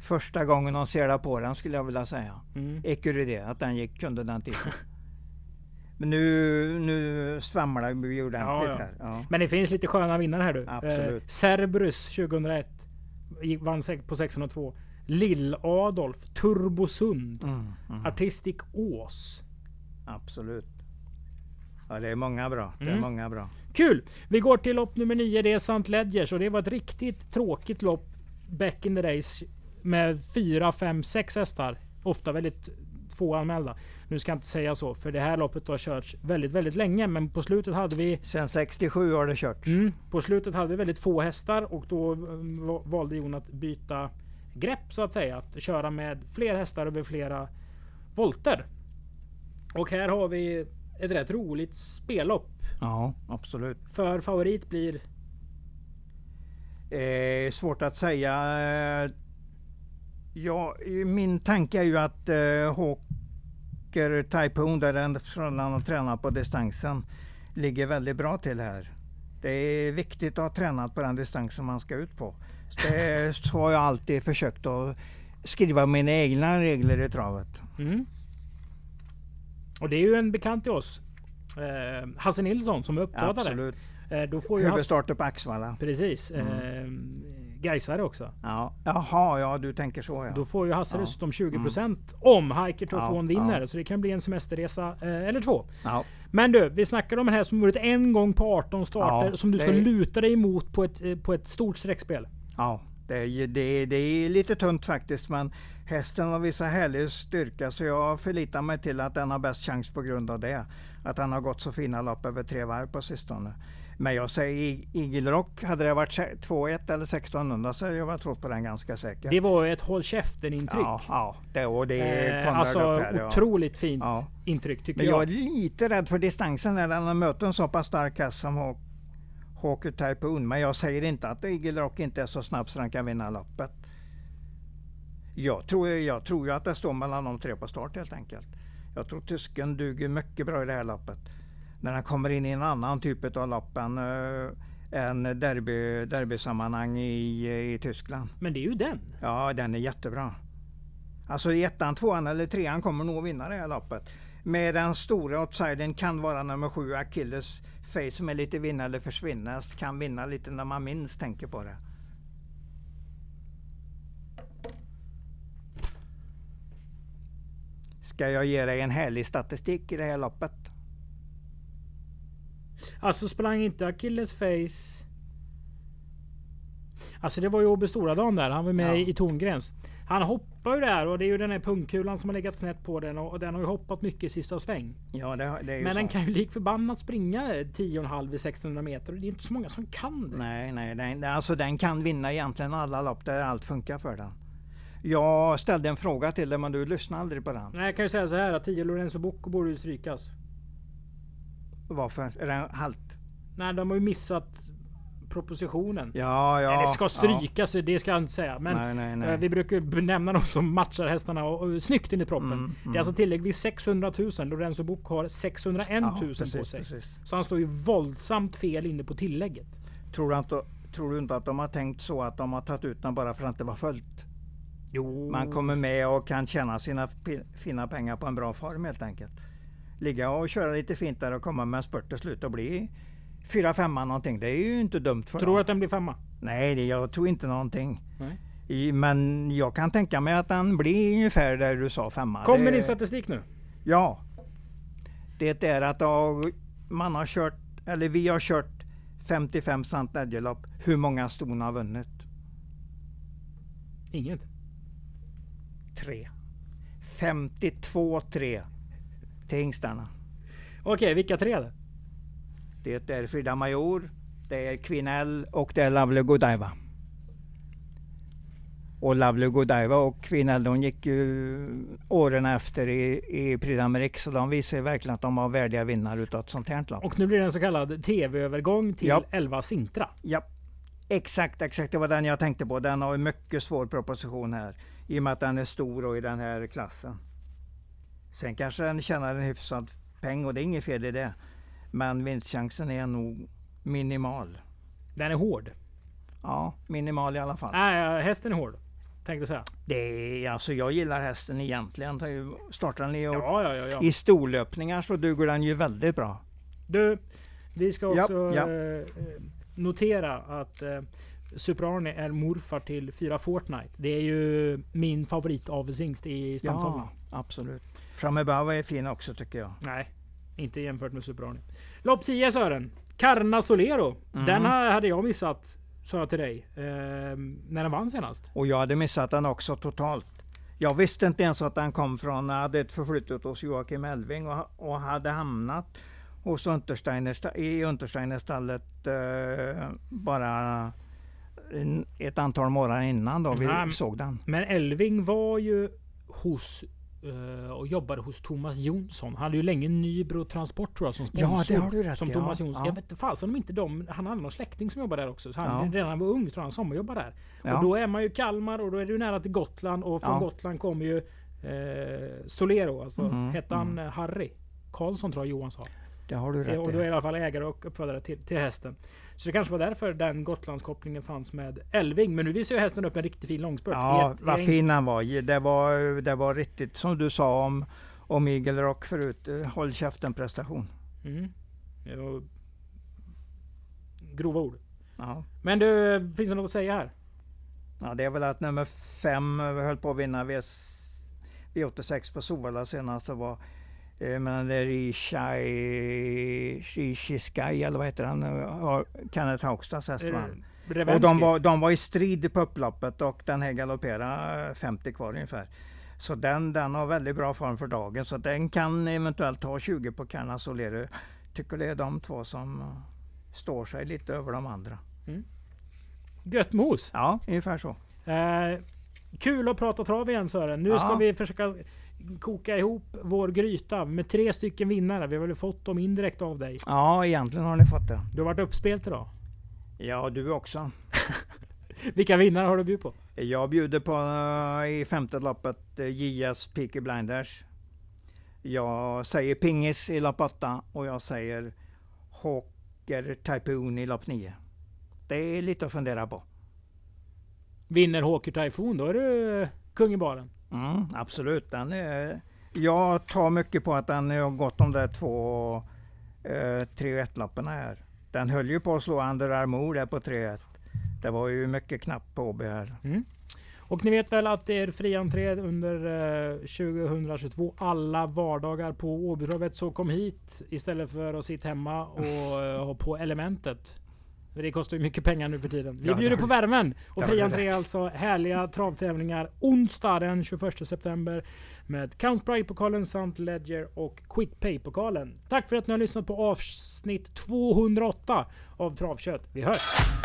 Speaker 2: Första gången de ser det på den skulle jag vilja säga.
Speaker 1: Mm.
Speaker 2: Ecuride, att den gick under den tiden. Men nu, nu svamlar vi ordentligt
Speaker 1: Ja, ja.
Speaker 2: här. Ja.
Speaker 1: Men det finns lite sköna vinnare här du.
Speaker 2: Absolut.
Speaker 1: Eh, Cerberus 2001. gick- Vann på 602. Lill-Adolf. Turbosund.
Speaker 2: Mm, mm.
Speaker 1: Artistic Ås.
Speaker 2: Absolut. Ja, det är många bra. Det är
Speaker 1: Mm.
Speaker 2: många bra.
Speaker 1: Kul! Vi går till lopp nummer 9. Det är St. Ledgers och det var ett riktigt tråkigt lopp back in the days. Med 4, 5, 6 hästar. Ofta väldigt få anmälda. Nu ska jag inte säga så, för det här loppet har körts väldigt, väldigt länge. Men på slutet hade vi
Speaker 2: Sen 67 har det kört.
Speaker 1: Mm. På slutet hade vi väldigt få hästar och då va- valde Jon att byta grepp så att säga. Att köra med fler hästar över flera volter. Och här har vi ett rätt roligt spellopp.
Speaker 2: Ja, absolut.
Speaker 1: För favorit blir...
Speaker 2: Eh, svårt att säga. Eh, Ja, min tanke är ju att eh, Hawker Typhoon, där den från han har tränat på distansen, ligger väldigt bra till här. Det är viktigt att ha tränat på den distansen man ska ut på. Det, så har jag alltid försökt att skriva mina egna regler i travet.
Speaker 1: Mm. Och det är ju en bekant till oss. Eh, Hasse Nilsson som är uppfödare.
Speaker 2: Absolut.
Speaker 1: Eh, då får ju Hasse...
Speaker 2: På Axvalla.
Speaker 1: Precis. Eh, Gaisare också.
Speaker 2: Ja. Jaha, ja du tänker så ja.
Speaker 1: Då får ju Hasse
Speaker 2: Ja.
Speaker 1: dessutom 20% om Hiker Trofon
Speaker 2: Ja,
Speaker 1: vinner.
Speaker 2: ja.
Speaker 1: Så det kan bli en semesterresa eh, eller två.
Speaker 2: ja.
Speaker 1: Men du, vi snackar om en här som vunnit en gång på 18 starter.
Speaker 2: Ja,
Speaker 1: som du ska
Speaker 2: det-
Speaker 1: luta dig emot på ett, eh, på ett stort streckspel.
Speaker 2: Ja, det är, det, det är lite tunt faktiskt men hästen har vissa härlig styrka så jag förlitar mig till att den har bäst chans på grund av det. Att han har gått så fina lopp över tre varv på sistone. Men jag säger I- Eagle Rock, hade det varit se- 2-1 eller 1600 så hade jag varit trott på den ganska säkert.
Speaker 1: Det var ett håll käften-intryck.
Speaker 2: ja, ja, det, och det är
Speaker 1: Eh, alltså
Speaker 2: här, ja.
Speaker 1: otroligt fint
Speaker 2: Ja.
Speaker 1: intryck tycker
Speaker 2: Men jag är
Speaker 1: jag.
Speaker 2: lite rädd för distansen när den möter en så pass stark häst som Haw- Hawker Typhoon. Men jag säger inte att Eagle Rock inte är så snabb så den kan vinna loppet. Jag tror, jag tror ju att det står mellan de tre på start helt enkelt. Jag tror tysken duger mycket bra i det här loppet. När den kommer in i en annan typ av lopp än, äh, än derby, derbysammanhang i, i Tyskland.
Speaker 1: Men det är ju den.
Speaker 2: Ja, den är jättebra. Alltså ettan, tvåan eller trean kommer nog vinna det här loppet. Med den stora outsidern kan vara nummer sju, Achilles Face, som är lite vinna eller försvinna. Kan vinna lite när man minst tänker på det. Ska jag ge dig en härlig statistik i det här loppet?
Speaker 1: Alltså sprang inte Achilles Face... Alltså det var ju Åby Stora där. Han var med ja. i tongräns. Han hoppar ju där och det är ju den här pungkulan som har legat snett på den och den har ju hoppat mycket i sista sväng.
Speaker 2: Ja, det, det är ju
Speaker 1: Men
Speaker 2: så.
Speaker 1: den kan ju lik förbannat springa 10,5 vid 1600 meter. Det är inte så många som kan det.
Speaker 2: Nej, nej, den, alltså den kan vinna egentligen alla lopp där allt funkar för den. Jag ställde en fråga till dig men du lyssnade aldrig på den.
Speaker 1: Nej, jag kan ju säga så här att 10 Lorenzo Bocco borde ju strykas.
Speaker 2: Varför? Är det halt?
Speaker 1: Nej, de har ju missat propositionen.
Speaker 2: Ja, ja.
Speaker 1: Eller ska strykas, ja. det ska jag inte säga. Men
Speaker 2: nej, nej, nej.
Speaker 1: Eh, vi brukar benämna dem som matchar hästarna och, och snyggt in i proppen. Mm, mm. Det är alltså tillägg vid 600 000. Lorenzo Book har 601 000 ja, precis, på sig. Precis. Så han står ju våldsamt fel inne på tillägget.
Speaker 2: Tror du, inte, tror du inte att de har tänkt så att de har tagit ut den bara för att det var följt?
Speaker 1: Jo.
Speaker 2: Man kommer med och kan tjäna sina fina pengar på en bra form helt enkelt. Ligga och köra lite fint där och komma med en spurt till slut och bli fyra, femma någonting. Det är ju inte dumt för
Speaker 1: Tror du att den blir femma?
Speaker 2: Nej, jag tror inte någonting.
Speaker 1: Nej.
Speaker 2: I, men jag kan tänka mig att den blir ungefär där du sa femma.
Speaker 1: Kommer din statistik nu?
Speaker 2: Ja. Det är att man har kört, eller vi har kört 55 sant lopp. Hur många ston har vunnit?
Speaker 1: Inget.
Speaker 2: Tre. 52-3 till hingstarna.
Speaker 1: Okej, vilka tre det?
Speaker 2: Det är Frida Major, det är Kvinnell och det är Lovely Godiva. Och Lovely Godiva och Kvinnell de gick ju åren efter i, i Prix d'Amérique så de visar ju verkligen att de var värdiga vinnare utav ett sånt här lopp.
Speaker 1: Och nu blir det en så kallad TV-övergång till ja. 11 Sintra.
Speaker 2: Ja, exakt, exakt. Det var den jag tänkte på. Den har en mycket svår proposition här i och med att den är stor och i den här klassen. Sen kanske den tjänar en hyfsad peng och det är inget fel i det. Men vinstchansen är nog minimal.
Speaker 1: Den är hård?
Speaker 2: Ja, minimal i alla fall.
Speaker 1: Nej, hästen är hård. Tänkte säga.
Speaker 2: Det är, alltså jag gillar hästen egentligen. Startar den i,
Speaker 1: ja, ja, ja,
Speaker 2: i storlöpningar så duger den ju väldigt bra.
Speaker 1: Du, vi ska också eh, notera att eh, Super-Arne är morfar till fyra Fortnite. Det är ju min favorit av i stamtavlan.
Speaker 2: Ja, absolut. Framöver är fin också tycker jag.
Speaker 1: Nej, inte jämfört med Super Arne. Lopp 10 Sören. Carna Solero. Mm. Den hade jag missat, sa jag till dig, eh, när den vann senast.
Speaker 2: Och jag hade missat den också totalt. Jag visste inte ens att den kom från, hade ett förflutet hos Joakim Elving och, och hade hamnat hos Untersteiner, i Untersteinerstallet eh, bara ett antal månader innan då vi Nej, såg den.
Speaker 1: Men Elving var ju hos och jobbade hos Thomas Jonsson. Han hade ju länge Nybro Transport tror jag som sponsor.
Speaker 2: Ja, det har du rätt
Speaker 1: som Thomas Jonsson. Ja. Jag vet inte fasen om inte de... Han hade någon släkting som jobbade där också. Så han, ja. Redan när han var ung tror jag han sommarjobbade där. Ja. Och då är man ju Kalmar och då är det ju nära till Gotland. Och från Gotland kommer ju eh, Solero. Alltså mm, hette han mm. Harry Karlsson tror jag Johan sa.
Speaker 2: Det har du rätt
Speaker 1: Och då är i alla fall ägare och uppfödare till, till hästen. Så det kanske var därför den Gotlandskopplingen fanns med Elving. Men nu visar ju hästen upp en riktigt fin långspurt.
Speaker 2: Ja, vad fin han var. Det var, det var riktigt som du sa om, om Eagle Rock förut. Håll käften prestation.
Speaker 1: Mm. Ja, grova ord.
Speaker 2: Ja.
Speaker 1: Men du, finns det något att säga här?
Speaker 2: Ja, det är väl att nummer fem höll på att vinna V, V86 på Sovalla senast. Det var Eh, men det är i Sky, eller vad heter han, Kenneth Haugstads häst vann. Och de var, de var i strid på upploppet och den här galopperade 50 kvar ungefär. Så den, den har väldigt bra form för dagen. Så den kan eventuellt ta 20 på Carna Solero. Tycker det är de två som eh, står sig lite över de andra.
Speaker 1: Mm. Gött mos!
Speaker 2: Ja, ungefär så.
Speaker 1: Eh, kul att prata trav igen Sören. Nu ja. ska vi försöka koka ihop vår gryta med tre stycken vinnare. Vi har väl fått dem indirekt av dig?
Speaker 2: Ja, egentligen har ni fått det.
Speaker 1: Du har varit uppspelt idag?
Speaker 2: Ja, du också.
Speaker 1: Vilka vinnare har du bjudit på?
Speaker 2: Jag bjuder på uh, i femte loppet uh, JS Peaky Blinders. Jag säger pingis i lopp 8 och jag säger Hawker Typhoon i lopp 9. Det är lite att fundera på.
Speaker 1: Vinner Hawker Typhoon, då är du kung i baren.
Speaker 2: Mm, absolut. Den är, jag tar mycket på att den har gått de där två eh, 3-1-lapparna här. Den höll ju på att slå Under Armour där på 3-1. Det var ju mycket knappt på Åby här.
Speaker 1: Mm. Och ni vet väl att det är fri entré under eh, 2022 alla vardagar på Åbytravet. Så kom hit istället för att sitta hemma och eh, ha på elementet. För det kostar ju mycket pengar nu för tiden. Vi
Speaker 2: Ja,
Speaker 1: bjuder på värmen. Och fri entré alltså härliga travtävlingar onsdag den 21 september. Med Count Bride-pokalen samt Ledger och Quick Pay-pokalen. Tack för att ni har lyssnat på avsnitt 208 av Travkött. Vi hörs!